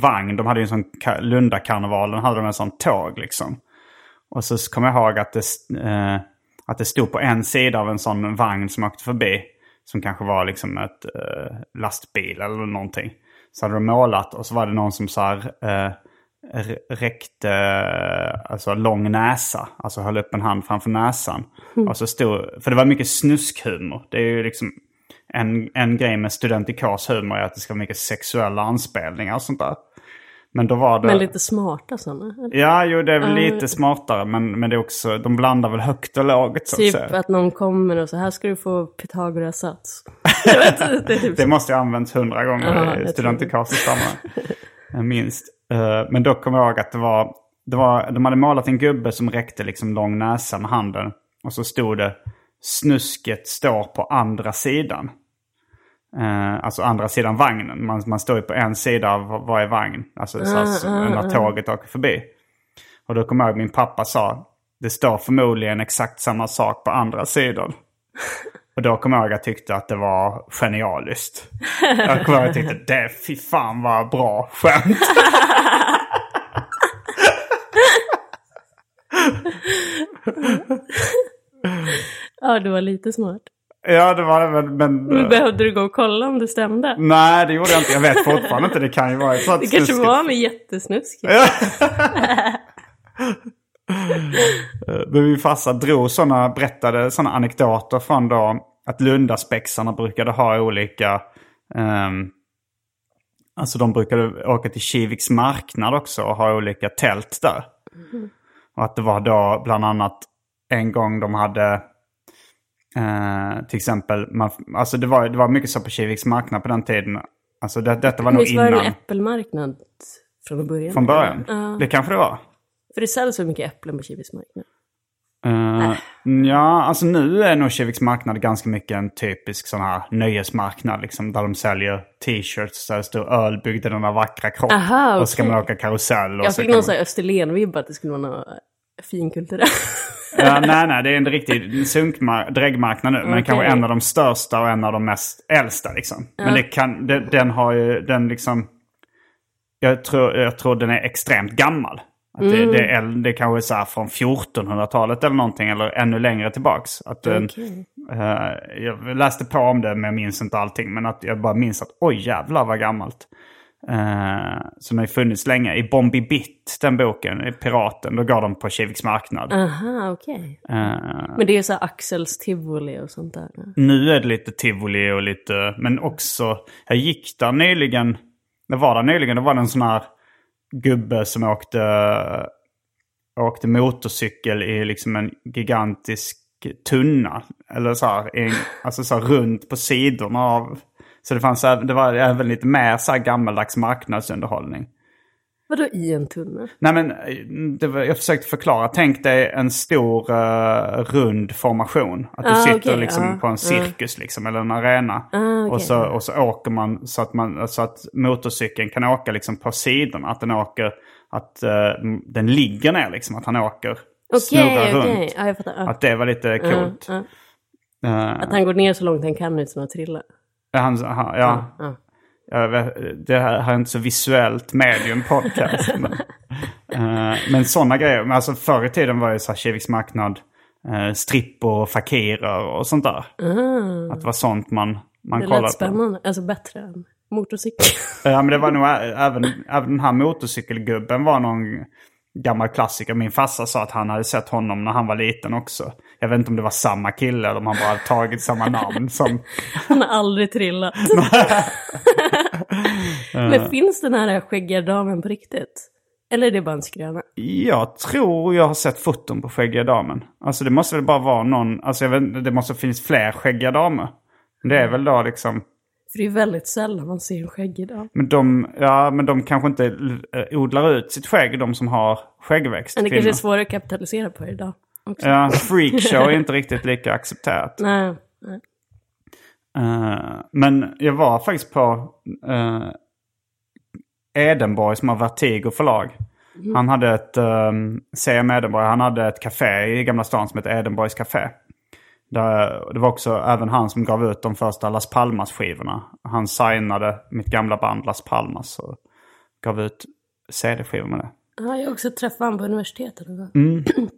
vagn, de hade ju en sån, ka- Lundakarnevalen hade de en sån tåg liksom. Och så kommer jag ihåg att det, eh, att det stod på en sida av en sån vagn som åkte förbi. Som kanske var liksom ett eh, lastbil eller någonting. Så hade de målat och så var det någon som så här, eh, räckte eh, alltså lång näsa. Alltså höll upp en hand framför näsan. Och så stod, för det var mycket snuskhumor. Det är ju liksom en, en grej med studentikos humor är att det ska vara mycket sexuella anspelningar och sånt där. Men då var det... Men lite smarta sådana. Ja, jo det är väl lite smartare men, men det är också, de blandar väl högt och lågt så Typ att att någon kommer och så här ska du få Pythagoras sats. Vet, det typ Det måste ju ha använts hundra gånger jag i i samma. Minst. Eh, Men då kommer jag ihåg att det var, det var, de hade målat en gubbe som räckte liksom lång näsa med handen. Och så stod det snusket står på andra sidan. Eh, alltså andra sidan vagnen. Man, man står ju på en sida av varje vagn. Alltså så, så, när tåget åker förbi. Och då kommer jag ihåg min pappa sa. Det står förmodligen exakt samma sak på andra sidan. Och då kommer jag ihåg att jag tyckte att det var genialiskt. Jag kommer ihåg att jag tyckte det, fy fan vad bra skämt. Ja, det var lite smart. Ja, det var det. Men, men, Men behövde du gå och kolla om det stämde? nej, det gjorde jag inte. Jag vet fortfarande inte. Det kan ju vara sånt Det kanske snuskigt. var med jättesnuskigt. Men min farsa drog såna, berättade sådana anekdoter från då att Lundaspexarna brukade ha olika... ehm, alltså de brukade åka till Kiviks marknad också och ha olika tält där. Och att det var då bland annat en gång de hade... eh, till exempel, man, alltså det var, det var mycket så på Kiviks marknad på den tiden. Alltså det, detta var nog Visst var det innan. en äppelmarknad från början? Från början. Ja. Det kanske det var. För det säljs så mycket äpplen på Kivis marknad. Uh, ja, alltså nu är nog Kiviks marknad ganska mycket en typisk sån här nöjesmarknad. Liksom, där de säljer t-shirts där det står öl byggd i denna vackra kropp. Aha, Och så okej. man åka karusell. Och Jag så fick någon man... Österlen-vibb att det skulle vara något finkulturellt. ja, nej, nej, det är en riktig sunkmar- dräggmarknad nu. Men Okej. kanske en av de största och en av de mest äldsta. Liksom. Men det kan, det, den har ju, den liksom... Jag tror, jag tror den är extremt gammal. Att det, det, är, äl- det kanske är så här från 1400-talet eller någonting, eller ännu längre tillbaks. Att den, Okej. Eh, jag läste på om det men jag minns inte allting. Men att jag bara minns att oj jävlar vad gammalt. Uh, som har ju funnits länge. I Bombi Bitt, den boken, i Piraten, då går de på Kiviks marknad. Aha, okej. Eh, Men det är så här Axels tivoli och sånt där. nu är det lite tivoli och lite, men också, jag gick där nyligen, det var där nyligen, det var det en sån här gubbe som åkte, åkte motorcykel i liksom en gigantisk tunna. Eller så här, en, alltså så här runt på sidorna av, så det fanns det var även lite mer så här gammaldags marknadsunderhållning. Vadå i en tunna? Nej men eh, det var, jag försökte förklara. Tänk dig en stor eh, rund formation. Att du Ah, sitter okej, liksom ja, på en cirkus liksom, eller en arena. Ah, okej. och, så, och så åker man så att, man så att motorcykeln kan åka liksom på sidorna. Att den åker, att eh, den ligger ner liksom. Att han åker, snurrar Okej, okej. runt. Att det var lite coolt. Ja, Eh, Att han går ner så långt han kan utan att trilla. Han, han, ja, Ja. Jag vet, det här är inte så visuellt medium podcast. men eh, men sådana grejer. Men alltså förr i tiden var ju så här Kiviks marknad, uh, strippor och fakirer och sånt där. Att det var sånt man, man Det kollade lät på. spännande. Alltså bättre än motorcykel. Ja men det var nog även, även den här motorcykelgubben var någon gammal klassiker. Min farsa sa att han hade sett honom när han var liten också. Jag vet inte om det var samma kille eller om han bara hade tagit samma namn som... Han har aldrig trillat. Men finns den här skäggiga damen på riktigt? Eller är det bara en skröna? Jag tror jag har sett foton på skäggiga damen. Alltså det måste väl bara vara någon, alltså jag vet, det måste finnas fler skäggiga damer. Det är väl då liksom, För det är väldigt sällan man ser en skäggig dam. men de, ja men de kanske inte eh, odlar ut sitt skägg, de som har skäggväxt. Men det kanske är svårare att kapitalisera på det idag. Också. Ja, freakshow är inte riktigt lika accepterat. Nej, nej. Eh, men jag var faktiskt på uh, Edenborg som har Vertigo förlag. Han hade ett, um, CM Edenborg, han hade ett café i Gamla stan som heter Edenborgs café. Det var också även han som gav ut de första Las Palmas-skivorna. Han signade mitt gamla band Las Palmas och gav ut CD-skivor med det. Ja, jag har också träffat honom på universitetet.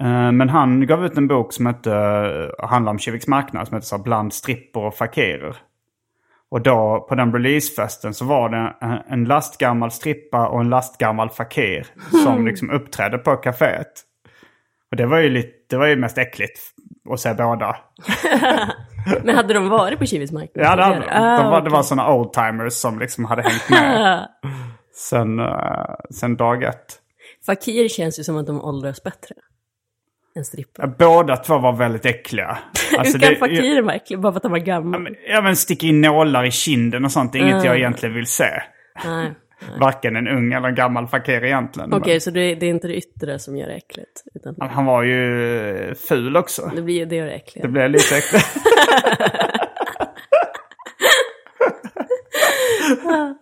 Eh, Men han gav ut en bok som hette, uh, handlar om Kiviks marknad som så här, Bland strippor och fakirer. Och då på den releasefesten så var det en, en lastgammal strippa och en lastgammal fakir som liksom uppträdde på kaféet. Och det var ju lite, det var ju mest äckligt att se båda. Men hade de varit på Kivis marknad? Ja, det, hade, de. tidigare? de var, Ah, det var sådana oldtimers som liksom hade hängt med sen, uh, sen dag ett. Fakir känns ju som att de åldras bättre. Än strippa. Båda två var väldigt äckliga. Alltså, Hur kan fakir vara äcklig bara för att han var Ja, gammal? men, ja, men sticka in nålar i kinden och sånt. Det är inget jag egentligen vill se. Nej varken en ung eller en gammal fakir egentligen. Okej, okay, så det, det, är inte det yttre som gör det äckligt? Utan... Han var ju ful också. Det, blir, det gör det äckligt. Det blir lite äckligt.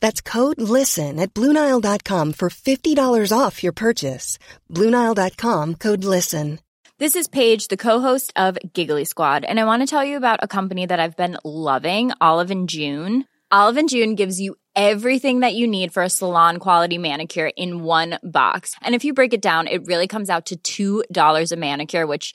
That's code LISTEN at Bluenile.com for $50 off your purchase. Bluenile.com code LISTEN. This is Paige, the co-host of Giggly Squad, and I want to tell you about a company that I've been loving, Olive and June. Olive and June gives you everything that you need for a salon quality manicure in one box. And if you break it down, it really comes out to $2 a manicure, which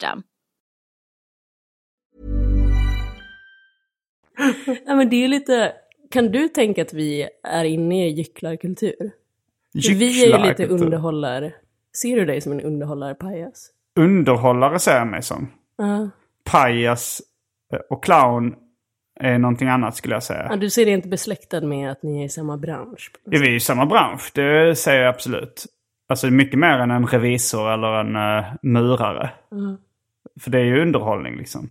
Ja, men det är lite... Kan du tänka att vi är inne i gycklarkultur? Vi är ju lite Gycklarkultur. underhållar... Ser du dig som en underhållarpajas? Underhållare ser jag mig som. Ja. Pajas eh, och clown är någonting annat skulle jag säga. Ja, du ser dig inte besläktad med att ni är i samma bransch? Ja, vi är i samma bransch, det säger jag absolut. Alltså mycket mer än en revisor eller en uh, murare. För det är ju underhållning liksom.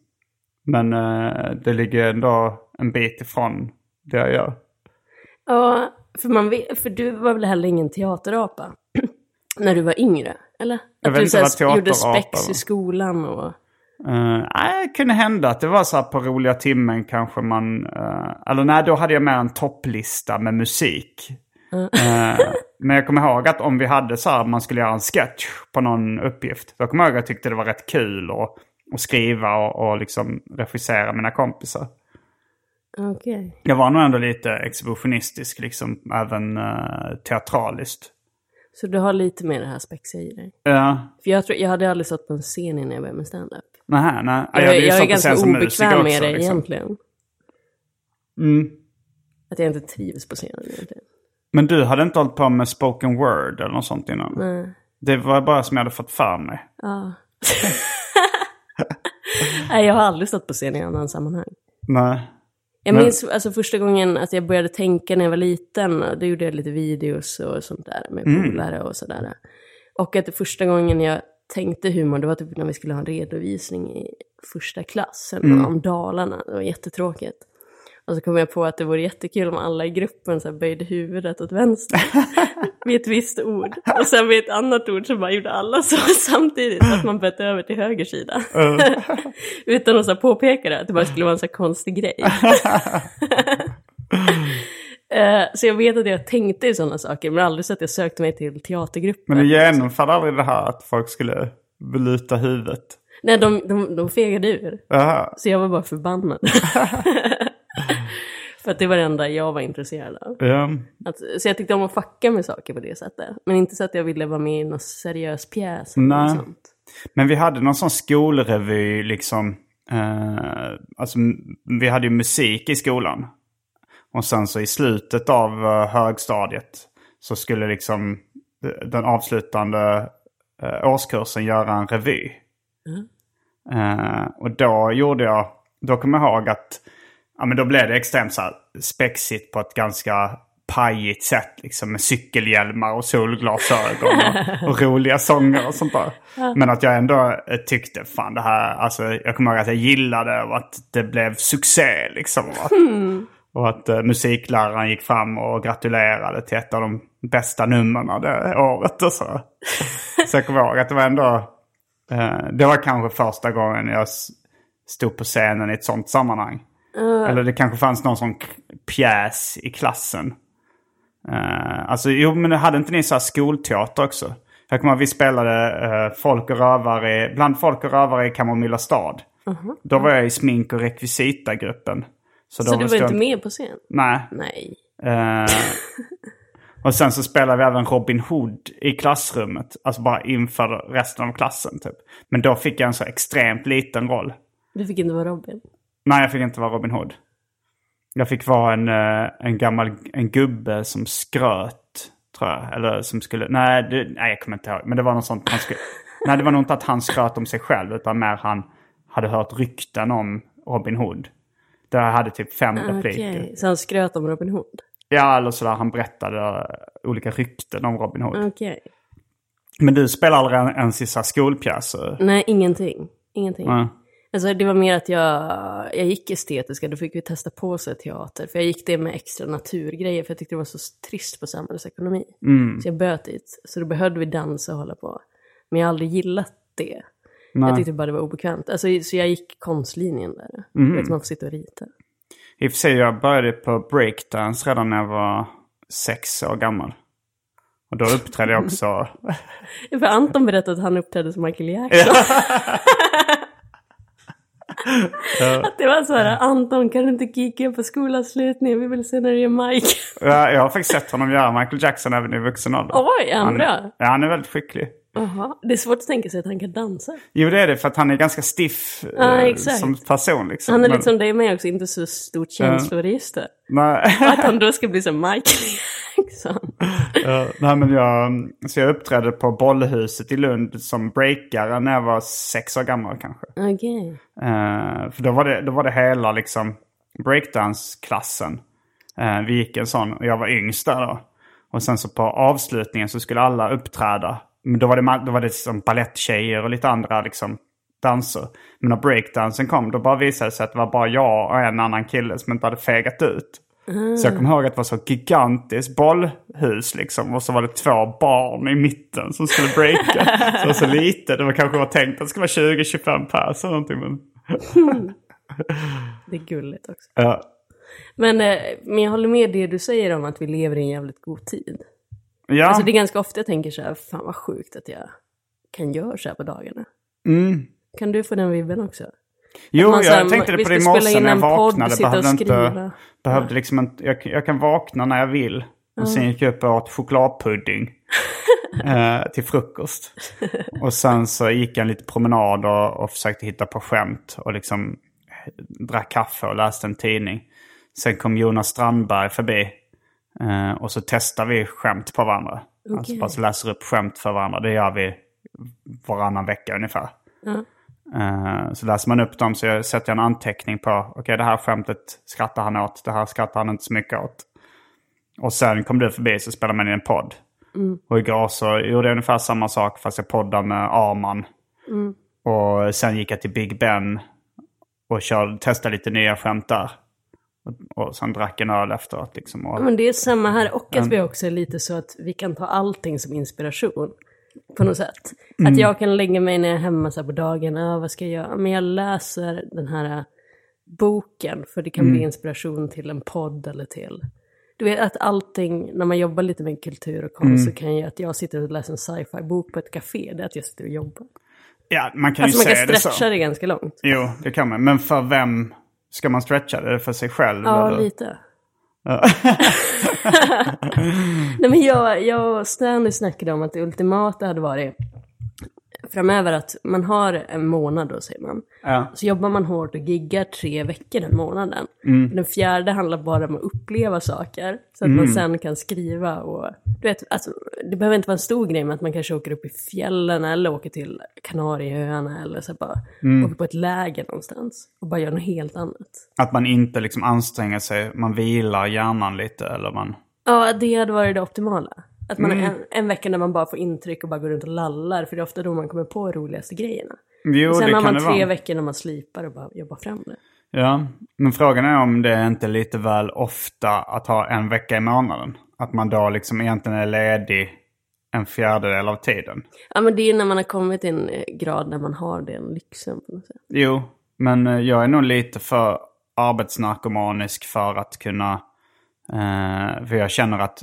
Men eh, det ligger ändå en bit ifrån det jag gör. Ja, för, man vet, för du var väl heller ingen teaterapa? När du var yngre, eller? Jag Att du så här, gjorde spex i skolan och... Uh, nej, det kunde hända att det var så här på roliga timmen kanske man... eh, eller nej, då hade jag med en topplista med musik. Eh, men jag kommer ihåg att om vi hade så här, man skulle göra en sketch på någon uppgift. Då kommer jag ihåg att jag tyckte det var rätt kul att, att skriva och, och liksom regissera mina kompisar. Okej. Jag var nog ändå lite exhibitionistisk, liksom även uh, teatraliskt. Så du har lite mer det här spexiga i dig? Ja, För jag, tror, jag hade aldrig stått på en scen innan jag började med stand-up. nähä, nej. Jag, jag, ju är ganska obekväm med det liksom. egentligen. Mm. Att jag inte trivs på scenen egentligen. Men du hade inte hållit på med spoken word eller något sånt innan? Nej. Det var bara som jag hade fått för mig. Ja. Nej, jag har aldrig stått på scen i annan sammanhang. Nej. Jag Men- minns alltså första gången att jag började tänka när jag var liten. Då gjorde jag lite videos och sånt där med Mm. polare och sådär. Och att det första gången jag tänkte humor, det var typ när vi skulle ha en redovisning i första klassen Mm. om Dalarna. Det var jättetråkigt. Och så kom jag på att det vore jättekul om alla i gruppen så böjde huvudet åt vänster vid ett visst ord. Och sen vid ett annat ord så bara gjorde alla så samtidigt, så att man bytte över till höger sida. Utan att så påpeka det, att det bara skulle vara en så konstig grej. Eh, så jag vet att jag tänkte i sådana saker, men aldrig så att jag sökte mig till teatergruppen. Men du genomförde aldrig det här att folk skulle luta huvudet? Nej, de, de, de fegade ur. Jaha. Så jag var bara förbannad. För att det var det enda jag var intresserad av. Ja. Att, så jag tyckte om att fucka med saker på det sättet. Men inte så att jag ville vara med i någon seriös pjäs. Eller Nej. sånt. Men vi hade någon sån skolrevy liksom. Eh, alltså vi hade ju musik i skolan. Och sen så i slutet av eh, högstadiet så skulle liksom den avslutande eh, årskursen göra en revy. Eh, och då gjorde jag, då kommer jag ihåg att ja, men då blev det extremt så här, spexigt på ett ganska pajigt sätt. Liksom med cykelhjälmar och solglasögon och, och roliga sånger och sånt där. Men att jag ändå eh, tyckte, fan det här, alltså jag kommer ihåg att jag gillade och att det blev succé liksom. Och att, och att eh, musikläraren gick fram och gratulerade till ett av de bästa numren det året och så. så jag kommer ihåg att det var ändå, eh, det var kanske första gången jag stod på scenen i ett sånt sammanhang. Eller det kanske fanns någon sån pjäs i klassen. Uh, alltså, jo, men hade inte ni så här skolteater också? Jag kommer ihåg vi spelade uh, Folk och rövare, bland Folk och rövare i Kamomilla stad. Då var jag i smink och rekvisitagruppen. Så, Så du var stod- inte med på scen? Nej. Nej. Eh, och sen så spelade vi även Robin Hood i klassrummet. Alltså bara inför resten av klassen typ. Men då fick jag en så extremt liten roll. Du fick inte vara Robin? Nej, jag fick inte vara Robin Hood. Jag fick vara en, eh, en gammal en gubbe som skröt, tror jag. Eller som skulle... Nej, det, nej, jag kommer inte ihåg. Men det var något sånt. Han skulle, nej, det var nog inte att han skröt om sig själv. Utan mer han hade hört rykten om Robin Hood. Där jag hade typ fem repliker. Okej, så han skröt om Robin Hood? Ja, eller sådär. Han berättade eh, olika rykten om Robin Hood. Okej. Men du spelar aldrig en- ens i skolpjäser? Nej, ingenting. Ingenting. Nej. Alltså det var mer att jag, jag gick estetiska, då fick vi testa på sig teater. För jag gick det med extra naturgrejer, för jag tyckte det var så trist på samhällsekonomi. Mm. Så jag böt dit. Så då behövde vi dansa och hålla på. Men jag har aldrig gillat det. Nej. Jag tyckte bara det var obekvämt. Alltså, så jag gick konstlinjen där. Mm. Vet, man får sitta och rita. I och för sig, jag började på breakdance redan när jag var sex år gammal. Och då uppträdde jag också... För Anton berättade att han uppträdde som Michael Jackson. att det var så här, Anton kan du inte kika på skolavslutningen? Vi vill se när du gör Mike. Ja, jag har faktiskt sett honom göra Michael Jackson även i vuxen ålder. Oj, är han han, bra? Ja, han är väldigt skicklig. Jaha, det är svårt att tänka sig att han kan dansa. Jo, det är det för att han är ganska stiff Ja, eh, som person. Liksom. Han är Men- lite som dig med också, inte så stort känsloregister. Nej. Att han då ska bli som Michael Jackson. Ja, nej, men jag, så jag uppträdde på Bollhuset i Lund som breakare när jag var sex år gammal kanske. Okej. Eh, för då var, det, då var det hela liksom breakdance-klassen. Eh, vi gick en sån och jag var yngst där då. Och sen så på avslutningen så skulle alla uppträda. Men då var det, då var det liksom baletttjejer och lite andra liksom danser. Men när breakdansen kom då bara visade det sig att det var bara jag och en annan kille som inte hade fegat ut. Så jag kommer ihåg att det var så gigantiskt bollhus liksom. Och så var det två barn i mitten som skulle breaka. så var så lite. Det var kanske var tänkt att det skulle vara 20-25 pers eller någonting. Men, Det är gulligt också. ja. Men, eh, men jag håller med det du säger om att vi lever i en jävligt god tid. Ja. Alltså det är ganska ofta jag tänker så här, fan vad sjukt att jag kan göra så här på dagarna. Mm. Kan du få den vibben också? Jo, så här, jag tänkte det på det i morse när jag podd, vaknade. och Behövde inte, behövde liksom inte, jag, jag kan vakna när jag vill. Och sen gick jag upp och åt chokladpudding eh, till frukost. Och sen så gick jag en liten promenad och, och försökte hitta på skämt. Och liksom drack kaffe och läste en tidning. Sen kom Jonas Strandberg förbi. Eh, och så testar vi skämt på varandra. Alltså bara så läser upp skämt för varandra. Det gör vi varannan vecka ungefär. Eh, så läser man upp dem så jag sätter jag en anteckning på. Okej, det här skämtet skrattar han åt. Det här skrattar han inte så mycket åt. Och sen kom du förbi så spelade man in en podd. Och igår så gjorde jag ungefär samma sak fast jag poddade med Arman. Och sen gick jag till Big Ben och körde, testade lite nya skämt där. Och, sen drack en öl efteråt liksom. Och, Men det är samma här och att vi också är lite så att vi kan ta allting som inspiration. På något sätt. Att jag kan lägga mig när jag är hemma så här på dagen, ah, vad ska jag göra? Men jag läser den här äh, boken för det kan bli inspiration till en podd eller till... Du vet att allting, när man jobbar lite med kultur och konst så kan jag att jag sitter och läser en sci-fi bok på ett café, det är att jag sitter och jobbar. ja, man kan Alltså ju man kan säga det så. stretcha det ganska långt. Jo, det kan man. Men för vem ska man stretcha det? För sig själv? Ja, eller? lite. Nej men jag, jag och Stanley snackade om att det ultimata hade varit... framöver att man har en månad då säger man. Ja. Så jobbar man hårt och giggar tre veckor den månaden. Mm. Den fjärde handlar bara om att uppleva saker. Så att man sen kan skriva och... Du vet, alltså, det behöver inte vara en stor grej med att man kanske åker upp i fjällen eller åker till Kanarieöarna eller så bara Mm. åker på ett läger någonstans. Och bara gör något helt annat. Att man inte liksom anstränger sig, man vilar hjärnan lite eller man... Ja, det hade varit det optimala. Att man Mm. har en, en vecka när man bara får intryck och bara går runt och lallar. För det är ofta då man kommer på roligaste grejerna. Jo, och sen har man tre vara. veckor när man slipar och bara jobbar fram det. Ja, men frågan är om det är inte lite väl ofta att ha en vecka i månaden. Att man då liksom egentligen är ledig en fjärdedel av tiden. Ja, men det är när man har kommit till en eh, grad när man har den lyxen. På något sätt. Jo, men eh, jag är nog lite för arbetsnarkomanisk för att kunna... Eh, för jag känner att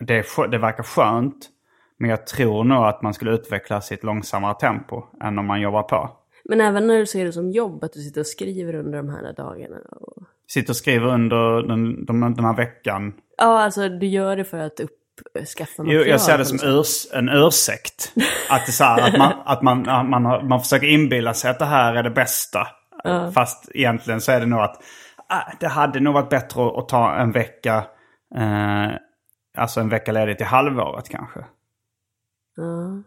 det, är, det verkar skönt. Men jag tror nog att man skulle utvecklas i ett långsammare tempo än om man jobbar på. Men även när du ser det som jobb, att du sitter och skriver under de här dagarna. Och... Sitter och skriver under den, den, den här veckan. Ja, alltså du gör det för att uppskaffa Jo, material. jag ser det som urs, en ursäkt. Att, det så här, att, man, att man, man, har, man försöker inbilla sig att det här är det bästa. Fast egentligen så är det nog att ah, det hade nog varit bättre att, att ta en vecka, eh, alltså en vecka ledigt till halvåret kanske. Ja.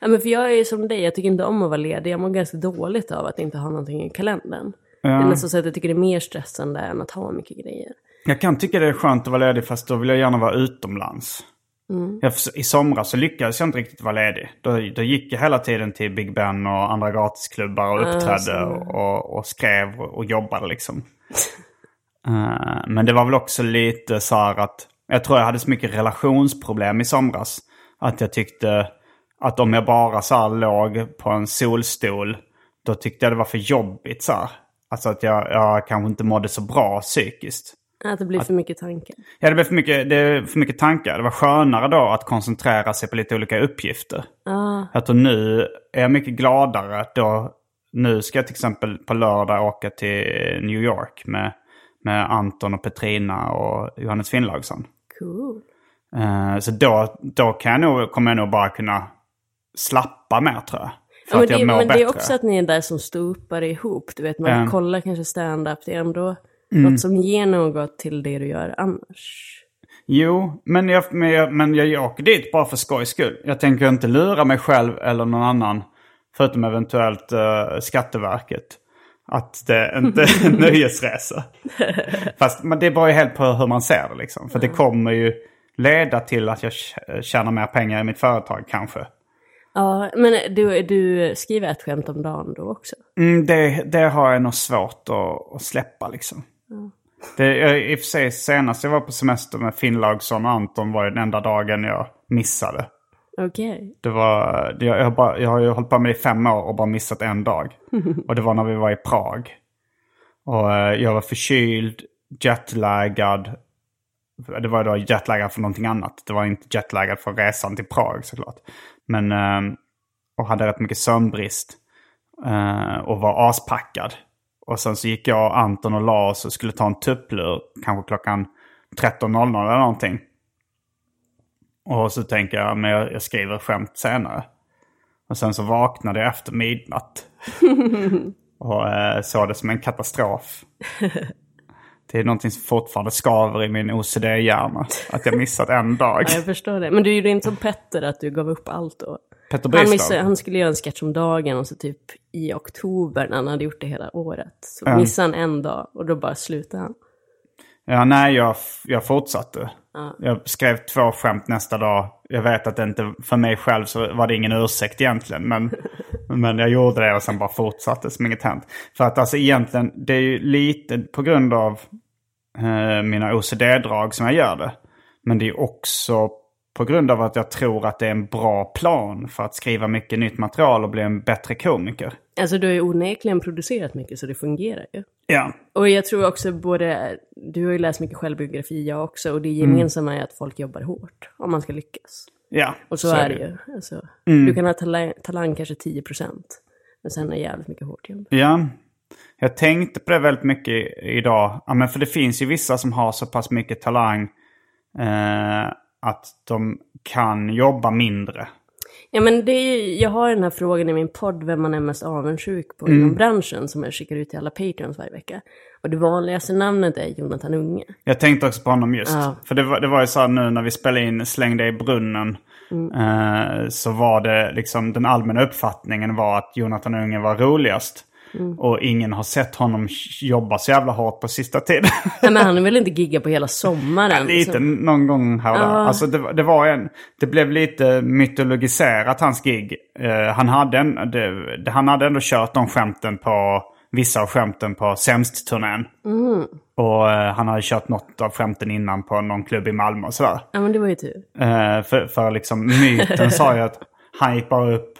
ja, men för jag är ju som dig, jag tycker inte om att vara ledig. Jag mår ganska dåligt av att inte ha någonting i kalendern. Det är nästan så att jag tycker det är mer stressande än att ha mycket grejer. Jag kan tycka det är skönt att vara ledig fast då vill jag gärna vara utomlands. Jag, förs- I somras så lyckades jag inte riktigt vara ledig. Då, då gick jag hela tiden till Big Ben och andra gratisklubbar och uppträdde och, och, och skrev och, och jobbade liksom. Eh, men det var väl också lite så här att jag tror jag hade så mycket relationsproblem i somras. Att jag tyckte att om jag bara så här låg på en solstol då tyckte jag det var för jobbigt så här. Alltså att jag, jag kanske inte mådde så bra psykiskt. Att det blir för mycket tankar. Ja, det blev för mycket, det för mycket tankar. Det var skönare då att koncentrera sig på lite olika uppgifter. Jag tror nu är jag mycket gladare då. Nu ska jag till exempel på lördag åka till New York med, med Anton och Petrina och Johannes Finnlaugsson. Cool. Eh, så då, då kan jag nog, kommer jag nog bara kunna slappa mer tror jag. För Ja, men att jag det, mår men bättre. det är också att ni är där som ståuppare ihop. Du vet, man Ja. kollar kanske stand-up. Det är ändå Mm. något som ger något till det du gör annars. Jo, men jag, men, jag, men jag åker dit bara för skojs skull. Jag tänker inte lura mig själv eller någon annan, förutom eventuellt uh, Skatteverket, att det inte är en nöjesresa. Fast men det beror ju helt på hur man ser det liksom. För det kommer ju leda till att jag tj- tjänar mer pengar i mitt företag kanske. Ja, men du, du skriver ett skämt om dagen då också? Mm, det, det har jag nog svårt att, att släppa liksom. Det, jag, I och för sig senast jag var på semester med Finnlaugsson och Anton var ju den enda dagen jag missade. Okej. Det var, det- jag, jag, har bara, jag har ju hållit på med det i fem år och bara missat en dag. Och det var när vi var i Prag. Och eh, jag var förkyld, jetlaggad. Det var då jetlaggad för någonting annat. Det var inte jetlaggad för resan till Prag såklart. Men, eh, och hade rätt mycket sömnbrist. Eh, och var aspackad. Och sen så gick jag Anton och la oss och skulle ta en tupplur. Kanske klockan 13.00 eller någonting. Och så tänker jag, men jag, jag skriver skämt senare. Och sen så vaknade jag efter midnatt. och eh, såg det som en katastrof. Det är någonting som fortfarande skaver i min OCD-hjärna. Att jag missat en dag. Ja, jag förstår det. Men du gjorde inte som Petter, att du gav upp allt då? Petter Han, Bristav. missade, han skulle göra en sketch om dagen och så typ i oktober när han hade gjort det hela året. Så missade han en dag och då bara slutade han. Ja, nej, jag, jag fortsatte. Jag skrev två skämt nästa dag. Jag vet att det inte, för mig själv så var det ingen ursäkt egentligen. Men, men jag gjorde det och sen bara fortsatte som inget hänt. För att alltså egentligen, det är ju lite på grund av eh, mina OCD-drag som jag gör det. Men det är också på grund av att jag tror att det är en bra plan för att skriva mycket nytt material och bli en bättre komiker. Alltså du har ju onekligen producerat mycket så det fungerar ju. Ja, Och jag tror också både, du har ju läst mycket självbiografi, jag också, och det gemensamma är att folk jobbar hårt om man ska lyckas. ja. Och så, är det ju. Alltså, Du kan ha talang, talang kanske 10 procent, men sen är det jävligt mycket hårt jobb. Ja, jag tänkte på det väldigt mycket idag. Ja, men för det finns ju vissa som har så pass mycket talang eh, att de kan jobba mindre. Ja men det är, ju- jag har den här frågan i min podd, vem man är mest avundsjuk på inom branschen, som jag skickar ut till alla patreons varje vecka. Och det vanligaste namnet är Jonathan Unge. Jag tänkte också på honom just. Ja. För det var, det var ju så här nu när vi spelade in Släng dig i brunnen. Eh, så var det liksom den allmänna uppfattningen var att Jonathan Unge var roligast. Och ingen har sett honom jobba så jävla hårt på sista tiden. Nej men han vill inte gigga på hela sommaren. lite så- någon gång här och där. Ja. Alltså det, det var en, det blev lite mytologiserat hans gig. Eh, han, hade en, det, han hade ändå kört de skämten på, vissa av skämten på Sämst-turnén. Och eh, han hade kört något av skämten innan på någon klubb i Malmö och sådär. Ja men det var ju tur. Eh, för, för liksom myten sa ju att han gick bara upp,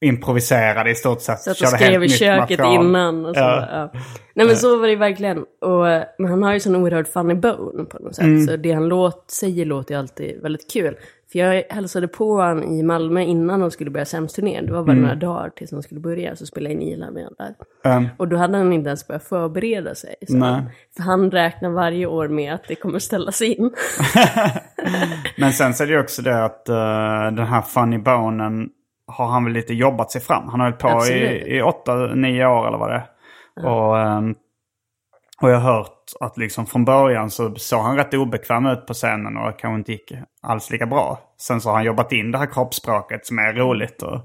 improviserade i stort sett. Så att de skrev i köket innan. Och så, Ja. ja. Nej men så var det verkligen. Och, men han har ju sån oerhört funny bone på något sätt. Mm. Så det han låt, säger låter ju alltid väldigt kul. För jag hälsade på han i Malmö innan de skulle börja Sämst-turnén. Det var bara Mm. några dagar tills de skulle börja. Så spelade jag in Ila med där. Um, Och då hade han inte ens börjat förbereda sig. Han, för han räknar varje år med att det kommer ställas in. Men sen så är det ju också det att eh, den här funny bonen har han väl lite jobbat sig fram. Han har hållit på Absolut. i, i åtta, nio år eller vad det är. Och, ehm, och jag har hört att liksom från början så såg han rätt obekväm ut på scenen och kanske inte gick alls lika bra. Sen så har han jobbat in det här kroppsspråket som är roligt. Och,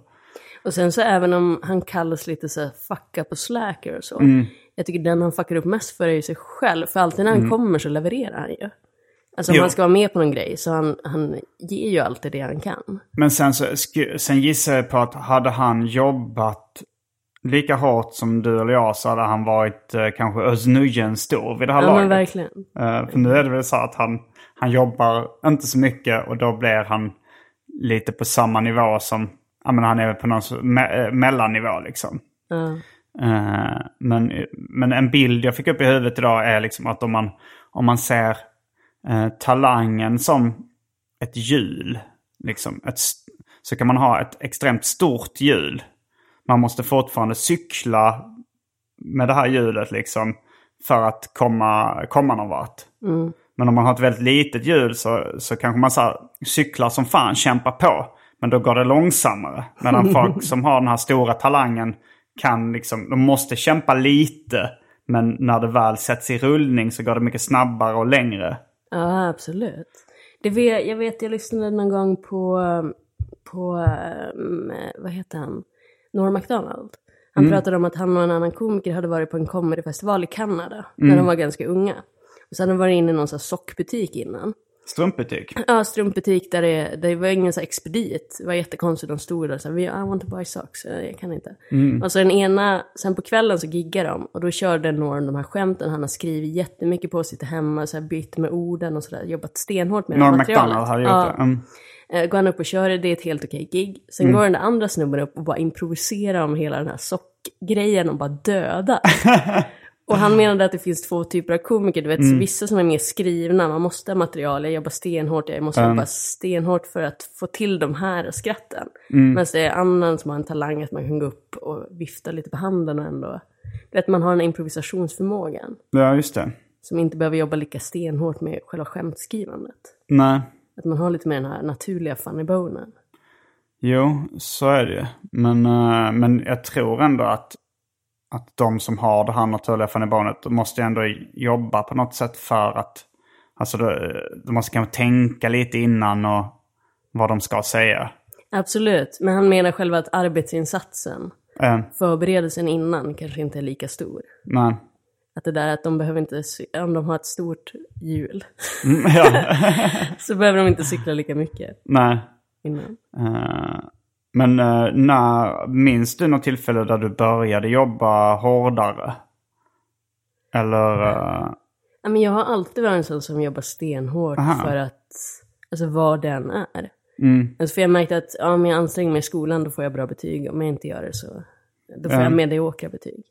Och sen så även om han kallas lite så här fucka på slacker och så. Mm. Jag tycker den han fuckar upp mest för är ju sig själv. För alltid när han kommer så levererar han ju. Alltså om Jo. han ska vara med på någon grej så han, han ger ju alltid det han kan. Men sen, så, sen gissar jag på att hade han jobbat lika hårt som du eller jag så hade han varit eh, kanske Özz stor vid det här Ja laget. men verkligen. Eh, för nu är det väl så att han, han jobbar inte så mycket och då blir han lite på samma nivå som, ja men han är på någon me, eh, mellannivå liksom. Ja. Eh, men, men en bild jag fick upp i huvudet idag är liksom att om man, om man ser eh, talangen som ett hjul, liksom, ett, så kan man ha ett extremt stort hjul. Man måste fortfarande cykla med det här hjulet liksom för att komma, komma någon vart. Men om man har ett väldigt litet hjul så, så kanske man så här, cyklar som fan, kämpar på. Men då går det långsammare. Medan folk som har den här stora talangen kan liksom, de måste kämpa lite. Men när det väl sätts i rullning så går det mycket snabbare och längre. Ja, absolut. Det vet, jag vet, jag lyssnade någon gång på, på um, vad heter han, Norm MacDonald. Han pratade om att han och en annan komiker hade varit på en comedyfestival i Kanada när de var ganska unga. Och sen hade de varit inne i någon sockbutik innan. Strumpbutik. Ja, strumpbutik där det, det var ingen så här expedit. Det var jättekonstigt, de stod där och sa I want to buy socks. Jag, kan inte. Och så den ena, sen på kvällen så giggade de och då körde Norm de här skämten. Han har skrivit jättemycket på sitt hemma, så här bytt med orden och sådär. Jobbat stenhårt med Norm. MacDonald hade gjort ja. det. Mm. Eh, Går han upp och kör det, det är ett helt okej gig. Sen går den där andra snubben upp och bara improviserar om hela den här sockgrejen och bara dödar. och han menade att det finns två typer av komiker. Du vet, så vissa som är mer skrivna, man måste ha material, jag jobbar stenhårt, jag måste jobba stenhårt för att få till de här skratten. Medan det är annan som har en talang att man kan gå upp och vifta lite på handen och ändå... Du vet, man har den här improvisationsförmågan. Ja, just det. Som inte behöver jobba lika stenhårt med själva skämtskrivandet. Nej. Att man har lite mer den här naturliga funny bonen. Jo, så är det ju. Men, eh, men jag tror ändå att, att de som har det här naturliga fanibanet måste ändå jobba på något sätt för att... Alltså de, måste kanske tänka lite innan och vad de ska säga. Absolut, men han menar själva att arbetsinsatsen, Eh, förberedelsen innan, kanske inte är lika stor. men, Att det där att de behöver inte, om de har ett stort hjul, mm, ja, så behöver de inte cykla lika mycket nej. innan. Eh, men eh, när, minns du något tillfälle där du började jobba hårdare? Eller... eh, Ja, men jag har alltid varit en sån som jobbar stenhårt Aha. för att, alltså vad den är. mm, Alltså för jag märkte att ja, om jag anstränger mig i skolan då får jag bra betyg, om jag inte gör det så då får Ja. jag mediokra betyg.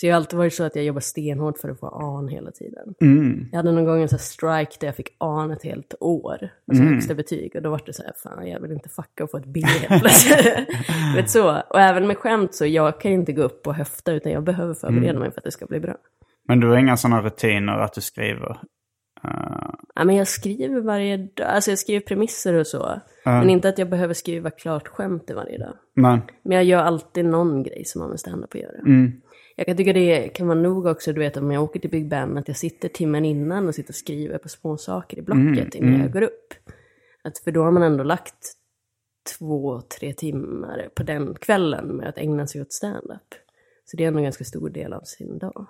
Så jag har alltid varit så att jag jobbar stenhårt för att få an hela tiden. mm, Jag hade någon gång en sån strike där jag fick an ett helt år. Alltså Mm. högsta betyg. Och då var det så här, fan jag vill inte fucka och få ett B. Vet så. Och även med skämt så, jag kan ju inte gå upp och höfta utan jag behöver förbereda Mm. mig för att det ska bli bra. men du har inga sådana rutiner att du skriver? eh, Ja, men jag skriver varje dag, alltså jag skriver premisser och så. Men inte att jag behöver skriva klart skämt varje dag. Men, Men jag gör alltid någon grej som har med stand-up att göra. Mm. Jag kan tycka det kan vara nog också, du vet om jag åker till Big Ben, att jag sitter timmen innan och sitter och skriver på små saker i blocket Mm, innan jag går upp. Att för då har man ändå lagt två, tre timmar på den kvällen med att ägna sig åt stand-up. Så det är ändå en ganska stor del av sin dag.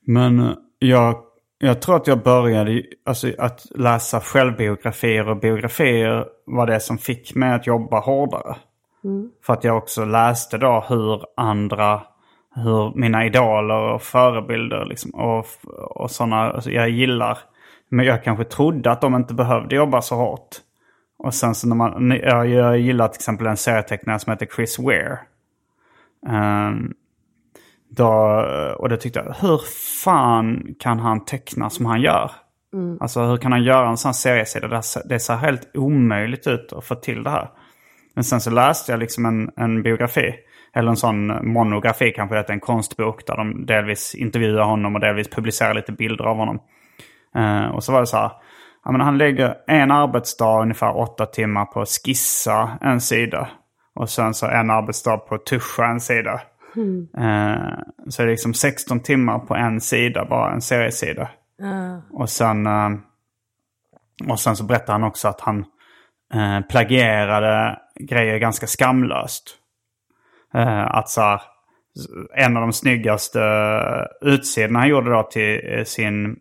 men eh, jag, jag tror att jag började alltså, att läsa självbiografier och biografier var det som fick mig att jobba hårdare. För att jag också läste då hur andra, hur mina idoler och förebilder liksom, och, och sådana alltså, jag gillar. Men jag kanske trodde att de inte behövde jobba så hårt. Och sen så när man, jag, jag gillar till exempel en serietecknare som heter Chris Ware. Ehm, då, och då tyckte jag, hur fan kan han teckna som han gör? Alltså hur kan han göra en sån seriesida? Det, ser- det ser helt omöjligt ut att få till det här. Men sen så läste jag liksom en, en biografi. Eller en sån monografi kanske, det är en konstbok där de delvis intervjuar honom och delvis publicerar lite bilder av honom. Eh, och så var det så här, ja, men han lägger en arbetsdag ungefär åtta timmar på att skissa en sida. Och sen så en arbetsdag på att tuscha en sida. Eh, så det är liksom 16 timmar på en sida, bara en seriesida. Och sen, eh, och sen så berättar han också att han eh, plagierade grejer ganska skamlöst. Eh, att så här, en av de snyggaste eh, utsidorna han gjorde då till eh, sin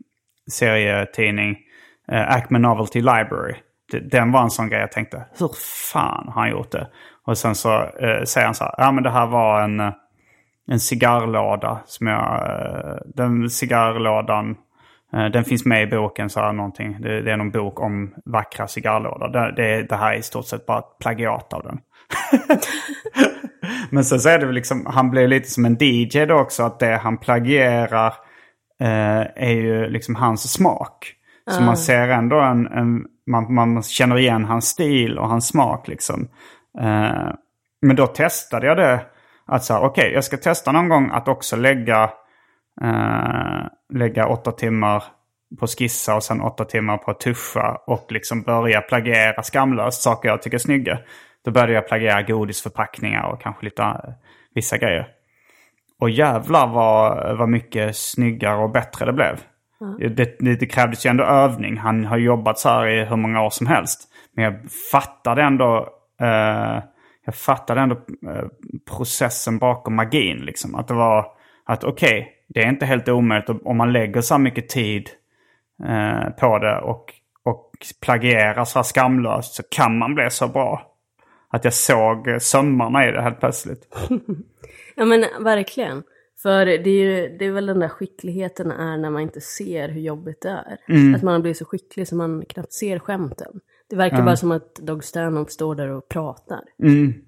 serietidning eh, Acme Novelty Library. Den var en sån grej jag tänkte, hur fan har han gjort det? Och sen så eh, säger han så här, ja men det här var en, en cigarrlåda som jag, eh, den cigarrlådan, eh, den finns med i boken så här någonting. Det, det är någon bok om vackra cigarrlådor. Det, det, det här är i stort sett bara ett plagiat av den. Men sen så är det väl liksom, han blir lite som en DJ då också, att det han plagierar eh, är ju liksom hans smak. Så man ser ändå en, en man, man känner igen hans stil och hans smak liksom. Eh, men då testade jag det, att så här, okej, jag ska testa någon gång att också lägga, eh, lägga åtta timmar på skissa och sen åtta timmar på att tuscha och liksom börja plagiera skamlöst saker jag tycker är snygga. Då började jag plagiera godisförpackningar och kanske lite eh, vissa grejer. Och jävlar vad, vad mycket snyggare och bättre det blev. Det, det, det krävdes ju ändå övning. Han har jobbat så här i hur många år som helst. Men jag fattade ändå, eh, jag fattade ändå eh, processen bakom magin. Liksom. Att det var att okej, det är inte helt omöjligt om man lägger så mycket tid eh, på det och, och plagierar så här skamlöst så kan man bli så bra. Att jag såg eh, sömmarna i det helt plötsligt. Ja men verkligen. För det är, ju, det är väl den där skickligheten är när man inte ser hur jobbigt det är. Mm. Att man blir så skicklig så man knappt ser skämten. Det verkar bara som att Doug Stanhope står där och pratar.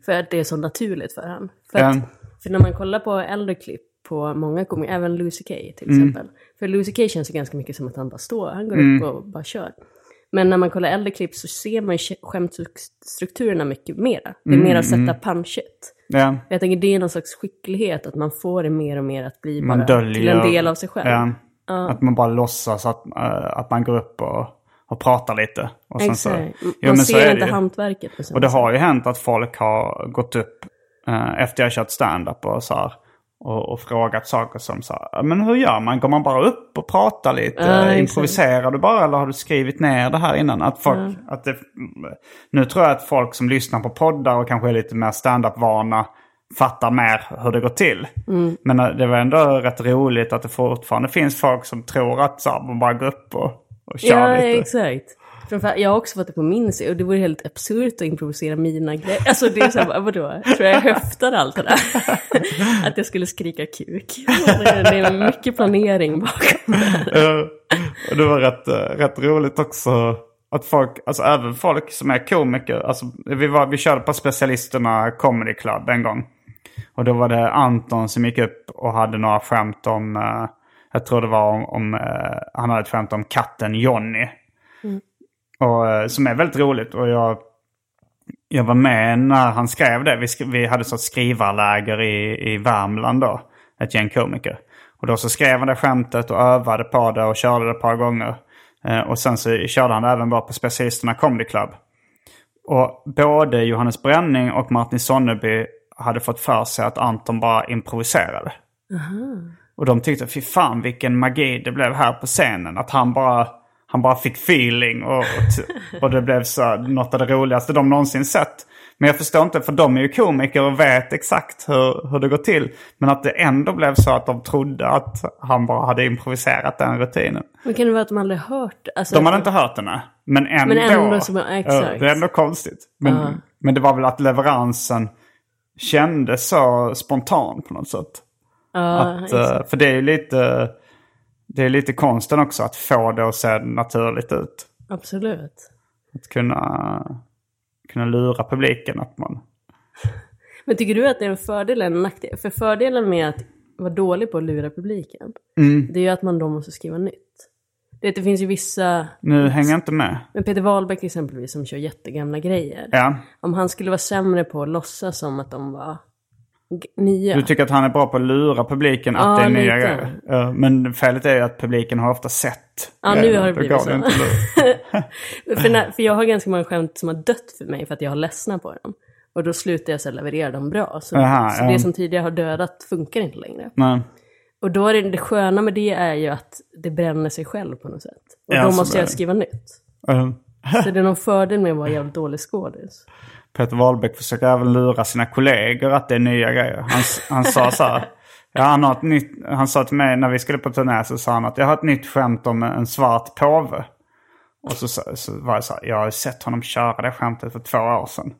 För att det är så naturligt för han. För, att, Mm. för när man kollar på äldre klipp på många komiker, även Lucy Kay till Mm. exempel. För Lucy Kay känns ju ganska mycket som att han bara står, han går upp och bara kör. Men när man kollar äldre klipp så ser man ju skämtstrukturerna mycket mera. Det är mer att sätta punchet. Ja. Jag tänker det är någon slags skicklighet, att man får det mer och mer att bli Man bara döljer. till en del av sig själv. Ja. Att man bara låtsas att, eh, att man går upp och, och pratar lite. Och sen så, Exakt. Jo, man ser inte hantverket Och det har ju hänt att folk har gått upp eh, efter jag kört stand-up och så här, och, och frågat saker som så men hur gör man? Går man bara upp och pratar lite? Ja. Improviserar du bara eller har du skrivit ner det här innan? Att folk, att det, nu tror jag att folk som lyssnar på poddar och kanske är lite mer stand-up-vana fattar mer hur det går till. Mm. Men eh, det var ändå rätt roligt att det fortfarande finns folk som tror att så man bara går upp och, och kör Ja, lite. exakt. Framför, jag har också fått det på min sida och det vore helt absurt att improvisera mina grejer. Alltså det är så här, vadå? Tror jag höftar allt det där? att jag skulle skrika kuk. Det är, mycket planering bakom det och det var rätt, eh, rätt roligt också att folk, alltså även folk som är komiker, alltså vi, var, vi körde på specialisterna Comedy Club en gång. Och då var det Anton som gick upp och hade några skämt om, eh, jag tror det var om, om eh, han hade ett skämt om katten Jonny. Och, eh, som är väldigt roligt och jag, jag var med när han skrev det. Vi, sk- vi hade ett skrivarläger i, i Värmland då, ett gäng komiker. Och då så skrev han det skämtet och övade på det och körde det ett par gånger. Eh, och sen så körde han det även bara på Specialisterna Comedy Club. Och både Johannes Bränning och Martin Sonneby hade fått för sig att Anton bara improviserade. Och de tyckte, fy fan vilken magi det blev här på scenen. Att han bara, han bara fick feeling och, och, det blev så något av det roligaste de någonsin sett. Men jag förstår inte, för de är ju komiker och vet exakt hur, hur det går till. Men att det ändå blev så att de trodde att han bara hade improviserat den rutinen. Men kan det vara att de aldrig hört? Alltså, De hade inte hört den, men ändå. Men ändå ja, exakt. Det är ändå konstigt. Men, men det var väl att leveransen kändes så spontan på något sätt. Ja, Att, eh, för det är ju lite, det är lite konsten också att få det att se naturligt ut. absolut. Att kunna, kunna lura publiken att man... Men tycker du att det är en fördel eller en nackdel? För fördelen med att vara dålig på att lura publiken, Mm. det är ju att man då måste skriva nytt. Det, det finns ju vissa, Nu hänger jag inte med. men Peter Wahlbeck exempelvis som kör jättegamla grejer. Ja. Om han skulle vara sämre på att låtsas som att de var nya. Du tycker att han är bra på att lura publiken att Ja, det är nya grejer. Men felet är ju att publiken har ofta sett. Ja, nu har det blivit så. för, när, för jag har ganska många skämt som har dött för mig för att jag har ledsnat på dem. Och då slutar jag så leverera dem bra. Så, Aha, så ja. det som tidigare har dödat funkar inte längre. Nej. Och då är det, det sköna med det är ju att det bränner sig själv på något sätt. Och Ja, då måste jag skriva nytt. Uh, Så det är någon fördel med att vara jävligt dålig skådis. Peter Wahlbeck försöker även lura sina kollegor att det är nya grejer. Han, han sa så här. Ja, han, har ett nytt, han sa till mig när vi skulle på turné så sa han att jag har ett nytt skämt om en svart påve. Och så, så var jag så här, jag har sett honom köra det skämtet för två år sedan.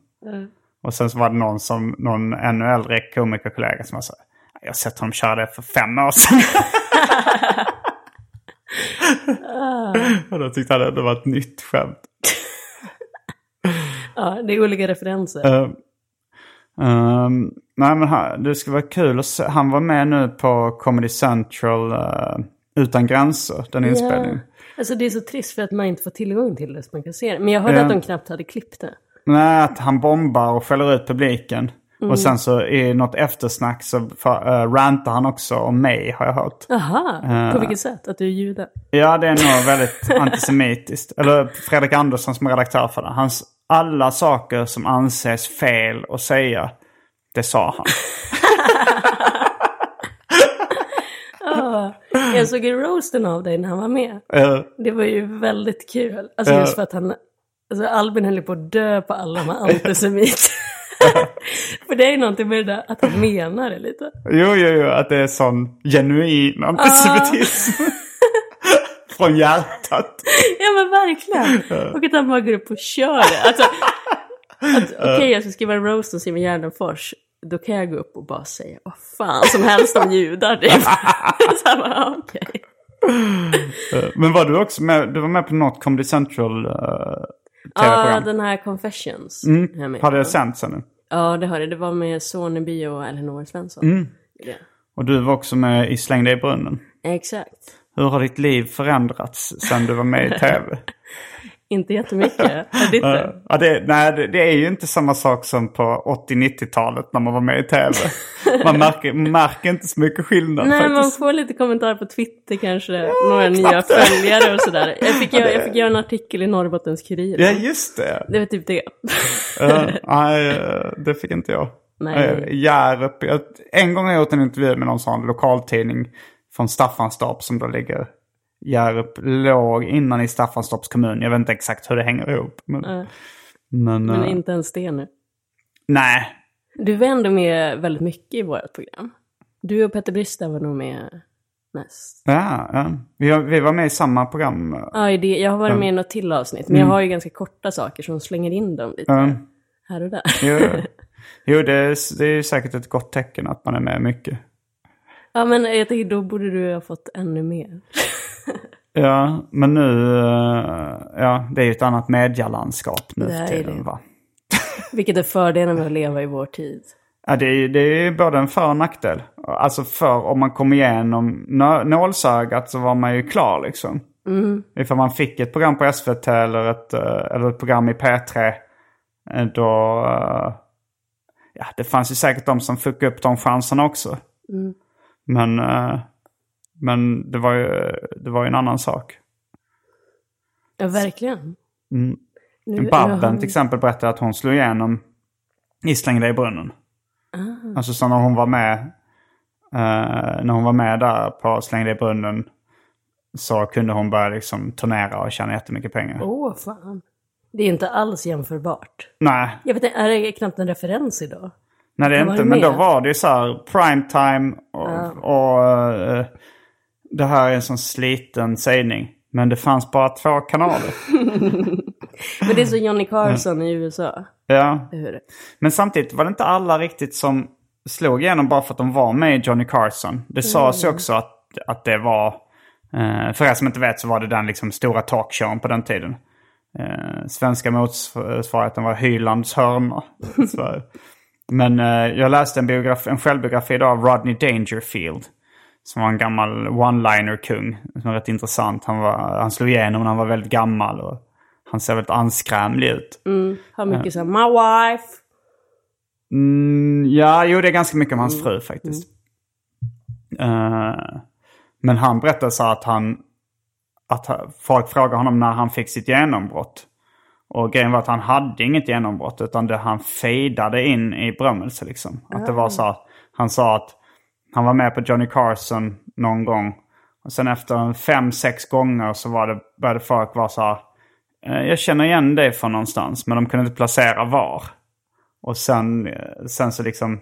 Och sen så var det någon, som, någon ännu äldre komikerkollega som var så här, jag har sett honom köra det för fem år sedan. och då tyckte han att det var ett nytt skämt. Ja, det är olika referenser. Uh, um, nej men han, det skulle vara kul att se. Han var med nu på Comedy Central eh, Utan gränser, den inspelningen. Alltså det är så trist för att man inte får tillgång till det så man kan se det. Men jag hörde Ja. att de knappt hade klippt det. Nej, att han bombar och skäller ut publiken. Mm. Och sen så i något eftersnack så för, uh, rantar han också om mig har jag hört. Aha, på vilket sätt? Att du är jude? Ja, det är nog väldigt antisemitiskt. Eller Fredrik Andersson som är redaktör för det. Hans, alla saker som anses fel att säga, det sa han. Jag såg ju roasten av dig när han var med. Eh, Det var ju väldigt kul. Alltså just för att han... Alltså Albin höll på att dö på alla här antisemit. för det är ju någonting med det där att han menar det lite. Jo, jo, jo, att det är sån genuin antisemitism. Från hjärtat. Ja men verkligen. Och att han bara går upp och kör det. Alltså, Okej jag ska skriva en roast om Simon Gärdenfors. Då kan jag gå upp och bara säga vad fan som helst om judar. Så bara, okej. Eh, Men var du också med, du var med på något Comedy Central uh, Ja, den här Confessions. med Har det sänts ännu? Ja, det har det. Det var med Soneby och Elinor Svensson. Mm. Ja. Och du var också med i Släng dig i brunnen. Exakt. Hur har ditt liv förändrats sen du var med i tv? Inte jättemycket. Det inte? Ja, det, nej, det, det är ju inte samma sak som på 80-90-talet när man var med i tv. Man märker, märker inte så mycket skillnad Nej, man faktiskt. får lite kommentarer på Twitter kanske. Några nya följare och sådär. Jag fick, göra, jag fick göra en artikel i Norrbottens-Kuriren. Ja, just det. Det var typ det. Uh, nej, det fick inte jag. Nej. Hjärup. En gång har jag gjort en intervju med någon sån lokaltidning från Staffanstorp som då ligger... Hjärup låg innan i Staffanstorps kommun. Jag vet inte exakt hur det hänger ihop. Men, Ja. men, Men eh, inte ens det nu. nej. Du var ändå med väldigt mycket i vårt program. Du och Petter Brista var nog med mest. Ja, ja. Vi, vi var med i samma program. Ja, det, jag har varit med i något till avsnitt. Men jag har ju ganska korta saker som slänger in dem lite Mm. här och där. Jo, jo det, är, det är säkert ett gott tecken att man är med mycket. Ja, men jag tänker då borde du ha fått ännu mer. Ja, men nu... eh, Ja, det är ju ett annat medialandskap nu för tiden va? Vilket är fördelen med att leva i vår tid. Ja, det är, det är både en för och nackdel. Alltså för om man kom igenom nå- nålsögat så var man ju klar liksom. Mm. Ifall man fick ett program på SVT eller ett, eh, eller ett program i P3. eh, Då... Ja, det fanns ju säkert de som fick upp de chanserna också. Men... eh, Men det var ju, det var ju en annan sak. Ja, verkligen. Mm. Nu, Babben har- till exempel berättade att hon slog igenom i Släng dig i brunnen. Ah. Alltså så när hon var med eh, när hon var med där på Släng dig i brunnen så kunde hon börja liksom turnera och tjäna jättemycket pengar. Åh, fan. Det är inte alls jämförbart. Nej, Jag vet inte, är det knappt en referens idag? Nej det är inte. Men då var det ju så här primetime och, och eh, det här är en sån sliten sägning. Men det fanns bara två kanaler. Men det är så Johnny Carson i USA. ja. Men samtidigt var det inte alla riktigt som slog igenom bara för att de var med i Johnny Carson. Det sades ju också att, att det var, eh, för er som inte vet så var det den liksom stora talkshowen på den tiden. Eh, svenska motsvarigheten var Hylands hörna. Men eh, jag läste en, biografi, en självbiografi idag av Rodney Dangerfield. Som var en gammal one-liner-kung. Som var rätt intressant. Han, var, han slog igenom när han var väldigt gammal. Och han ser väldigt anskrämlig ut. Har mycket så här, my wife. Mm, ja, jo det är ganska mycket om hans fru faktiskt. Eh, men han berättade så att han... Att folk frågade honom när han fick sitt genombrott. Och grejen var att han hade inget genombrott utan det, han fejdade in i berömmelse liksom. Att det var så att han sa att han var med på Johnny Carson någon gång. Och sen efter fem, sex gånger så var det, började folk vara så här. "Eh, Jag känner igen dig från någonstans men de kunde inte placera var. Och sen, eh, sen så liksom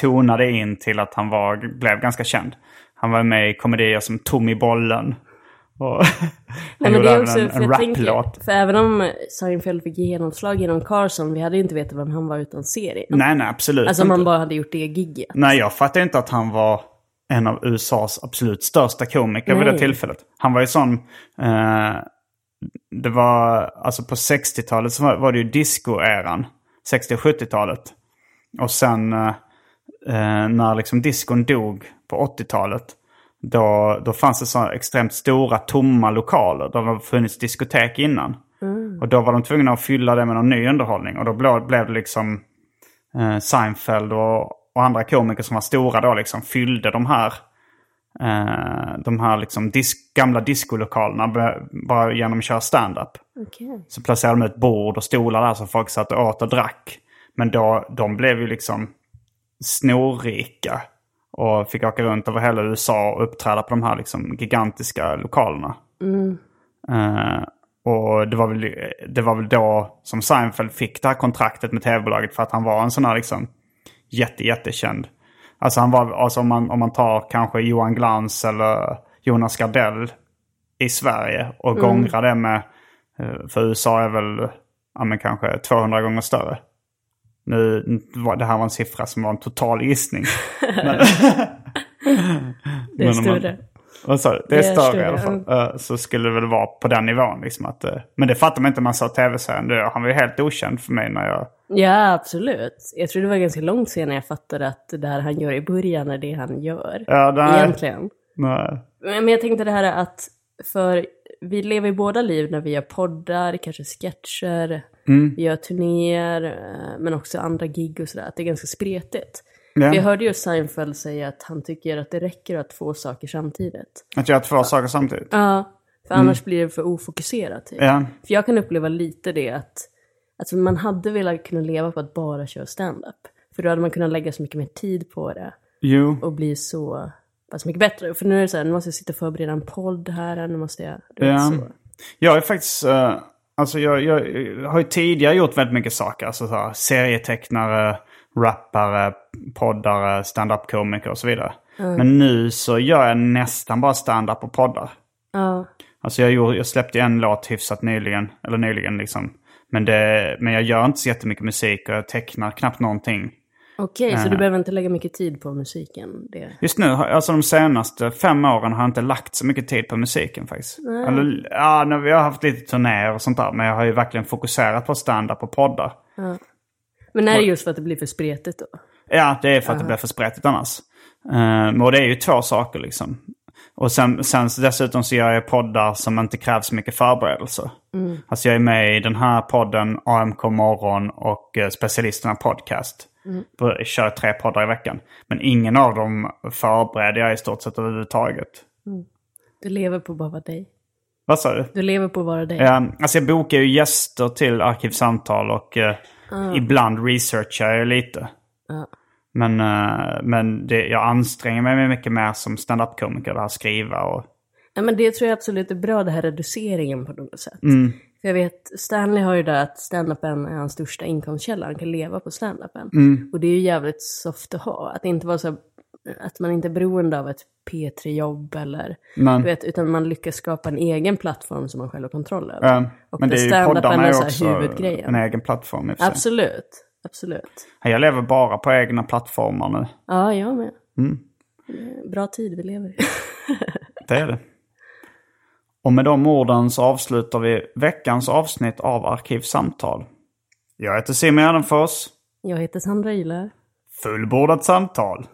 tonade in till att han var, blev ganska känd. Han var med i komedier som Tommy Bollen. Och han Nej, men gjorde det är även också, en, för en raplåt. för även om Seinfeld fick genomslag genom Carson, vi hade ju inte vetat vem han var utan serien. Nej, nej, absolut Alltså om man bara hade gjort det gigget. Nej, jag fattar inte att han var en av USAs absolut största komiker vid det Nej. tillfället. Han var ju sån... Eh, det var... Alltså på 60-talet så var, var det ju discoeran. 60 och 70-talet. Och sen eh, eh, när liksom discon dog på 80-talet. Då, då fanns det så extremt stora tomma lokaler där det har funnits diskotek innan. Och då var de tvungna att fylla det med någon ny underhållning. Och då blev, blev det liksom eh, Seinfeld och, och andra komiker som var stora då liksom fyllde de här eh, de här liksom dis- gamla discolokalerna bara genom att köra stand-up. Okej. Så placerade de ut bord och stolar där så folk satt och åt och drack. Men då, de blev ju liksom snorrika. Och fick åka runt över hela USA och uppträda på de här liksom gigantiska lokalerna. Eh, och det var, väl, det var väl då som Seinfeld fick det här kontraktet med tv-bolaget för att han var en sån här liksom jätte, jättekänd. Alltså han var, alltså om man, om man tar kanske Johan Glans eller Jonas Gardell i Sverige och gångrar det med, eh, för USA är väl ja, men kanske 200 gånger större. Nu, det här var en siffra som var en total gissning. Men, Det är om man- större. sa du? Det Det är större, större, i alla fall. Eh, Så skulle det väl vara på den nivån. Liksom att, eh, men det fattar man inte när man sa tv-serien. Han var ju helt okänd för mig när jag... Ja, absolut. Jag tror det var ganska långt senare jag fattade att det här han gör i början är det han gör. Ja, nej, Egentligen. nej. Men jag tänkte det här att, för vi lever ju båda liv när vi gör poddar, kanske sketcher, Mm. gör turnéer, eh, men också andra gig och sådär. Att det är ganska spretigt. Ja. För Jag hörde ju Seinfeld säga att han tycker att det räcker att två saker samtidigt. Att göra två saker samtidigt. Ja, för annars blir det för ofokuserat. Typ. Ja. För jag kan uppleva lite det att alltså man hade velat kunna leva på att bara köra stand-up. För då hade man kunnat lägga så mycket mer tid på det Jo. och bli så pass mycket bättre. För nu är det så här, nu måste jag sitta och förbereda en podd här, nu måste jag... Ja. så. Jag är faktiskt... eh, alltså jag, jag, har ju tidigare gjort väldigt mycket saker. Alltså så här, serietecknare, rappare, poddare, stand-up-komiker och så vidare. Men nu så gör jag nästan bara stand-up och poddar. Ja. Alltså jag, gjorde, jag släppte en låt hyfsat nyligen. Eller nyligen liksom. Men, det, men jag gör inte så jättemycket musik och jag tecknar knappt någonting. Okej, så du behöver inte lägga mycket tid på musiken? Det. Just nu, alltså de senaste fem åren har jag inte lagt så mycket tid på musiken faktiskt. Eller, ja, när vi har haft lite turnéer och sånt där. Men jag har ju verkligen fokuserat på stand-up och poddar. Men är det just för att det blir för spretigt då? Ja, det är för att det blir för spretigt annars. Uh, och det är ju två saker liksom. Och sen, sen dessutom så gör jag poddar som inte krävs så mycket förberedelser. Alltså jag är med i den här podden, AMK morgon och uh, Specialisterna podcast. Jag kör tre poddar i veckan. Men ingen av dem förbereder jag i stort sett överhuvudtaget. Du lever på att bara dig. Vad sa du? Du lever på att vara dig. Ja, alltså jag bokar ju gäster till Arkivsamtal och eh, ibland researchar jag lite. Men, eh, men det, jag anstränger mig mycket mer som standup-komiker, det här skriva och... Ja, men det tror jag absolut är bra, det här reduceringen på något sätt. Mm. För jag vet, Stanley har ju det att standupen är hans största inkomstkälla, han kan leva på standupen. Mm. Och det är ju jävligt soft att ha, att inte vara så, att man inte är beroende av ett P3-jobb eller, Men, du vet, utan man lyckas skapa en egen plattform som man själv har kontroll över. eh, Och men det är ju poddarna är också en egen plattform i och för sig. Absolut, absolut. Jag lever bara på egna plattformar nu. Ja, jag med. Mm. Bra tid vi lever i. Det är det. Och med de orden så avslutar vi veckans avsnitt av Arkivsamtal. Jag heter Simon Gärdenfors. Jag heter Sandra Ylar. Fullbordat samtal.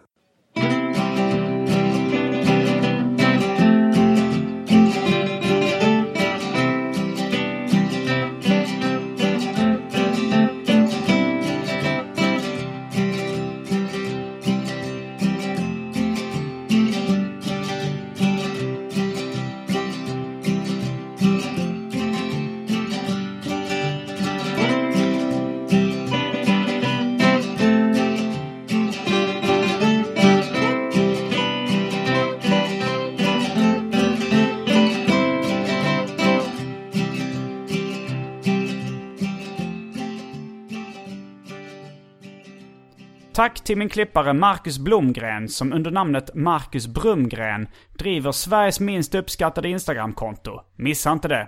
Tack till min klippare Marcus Blomgren som under namnet Marcus Brumgren driver Sveriges minst uppskattade Instagramkonto. Missa inte det.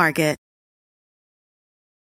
Market.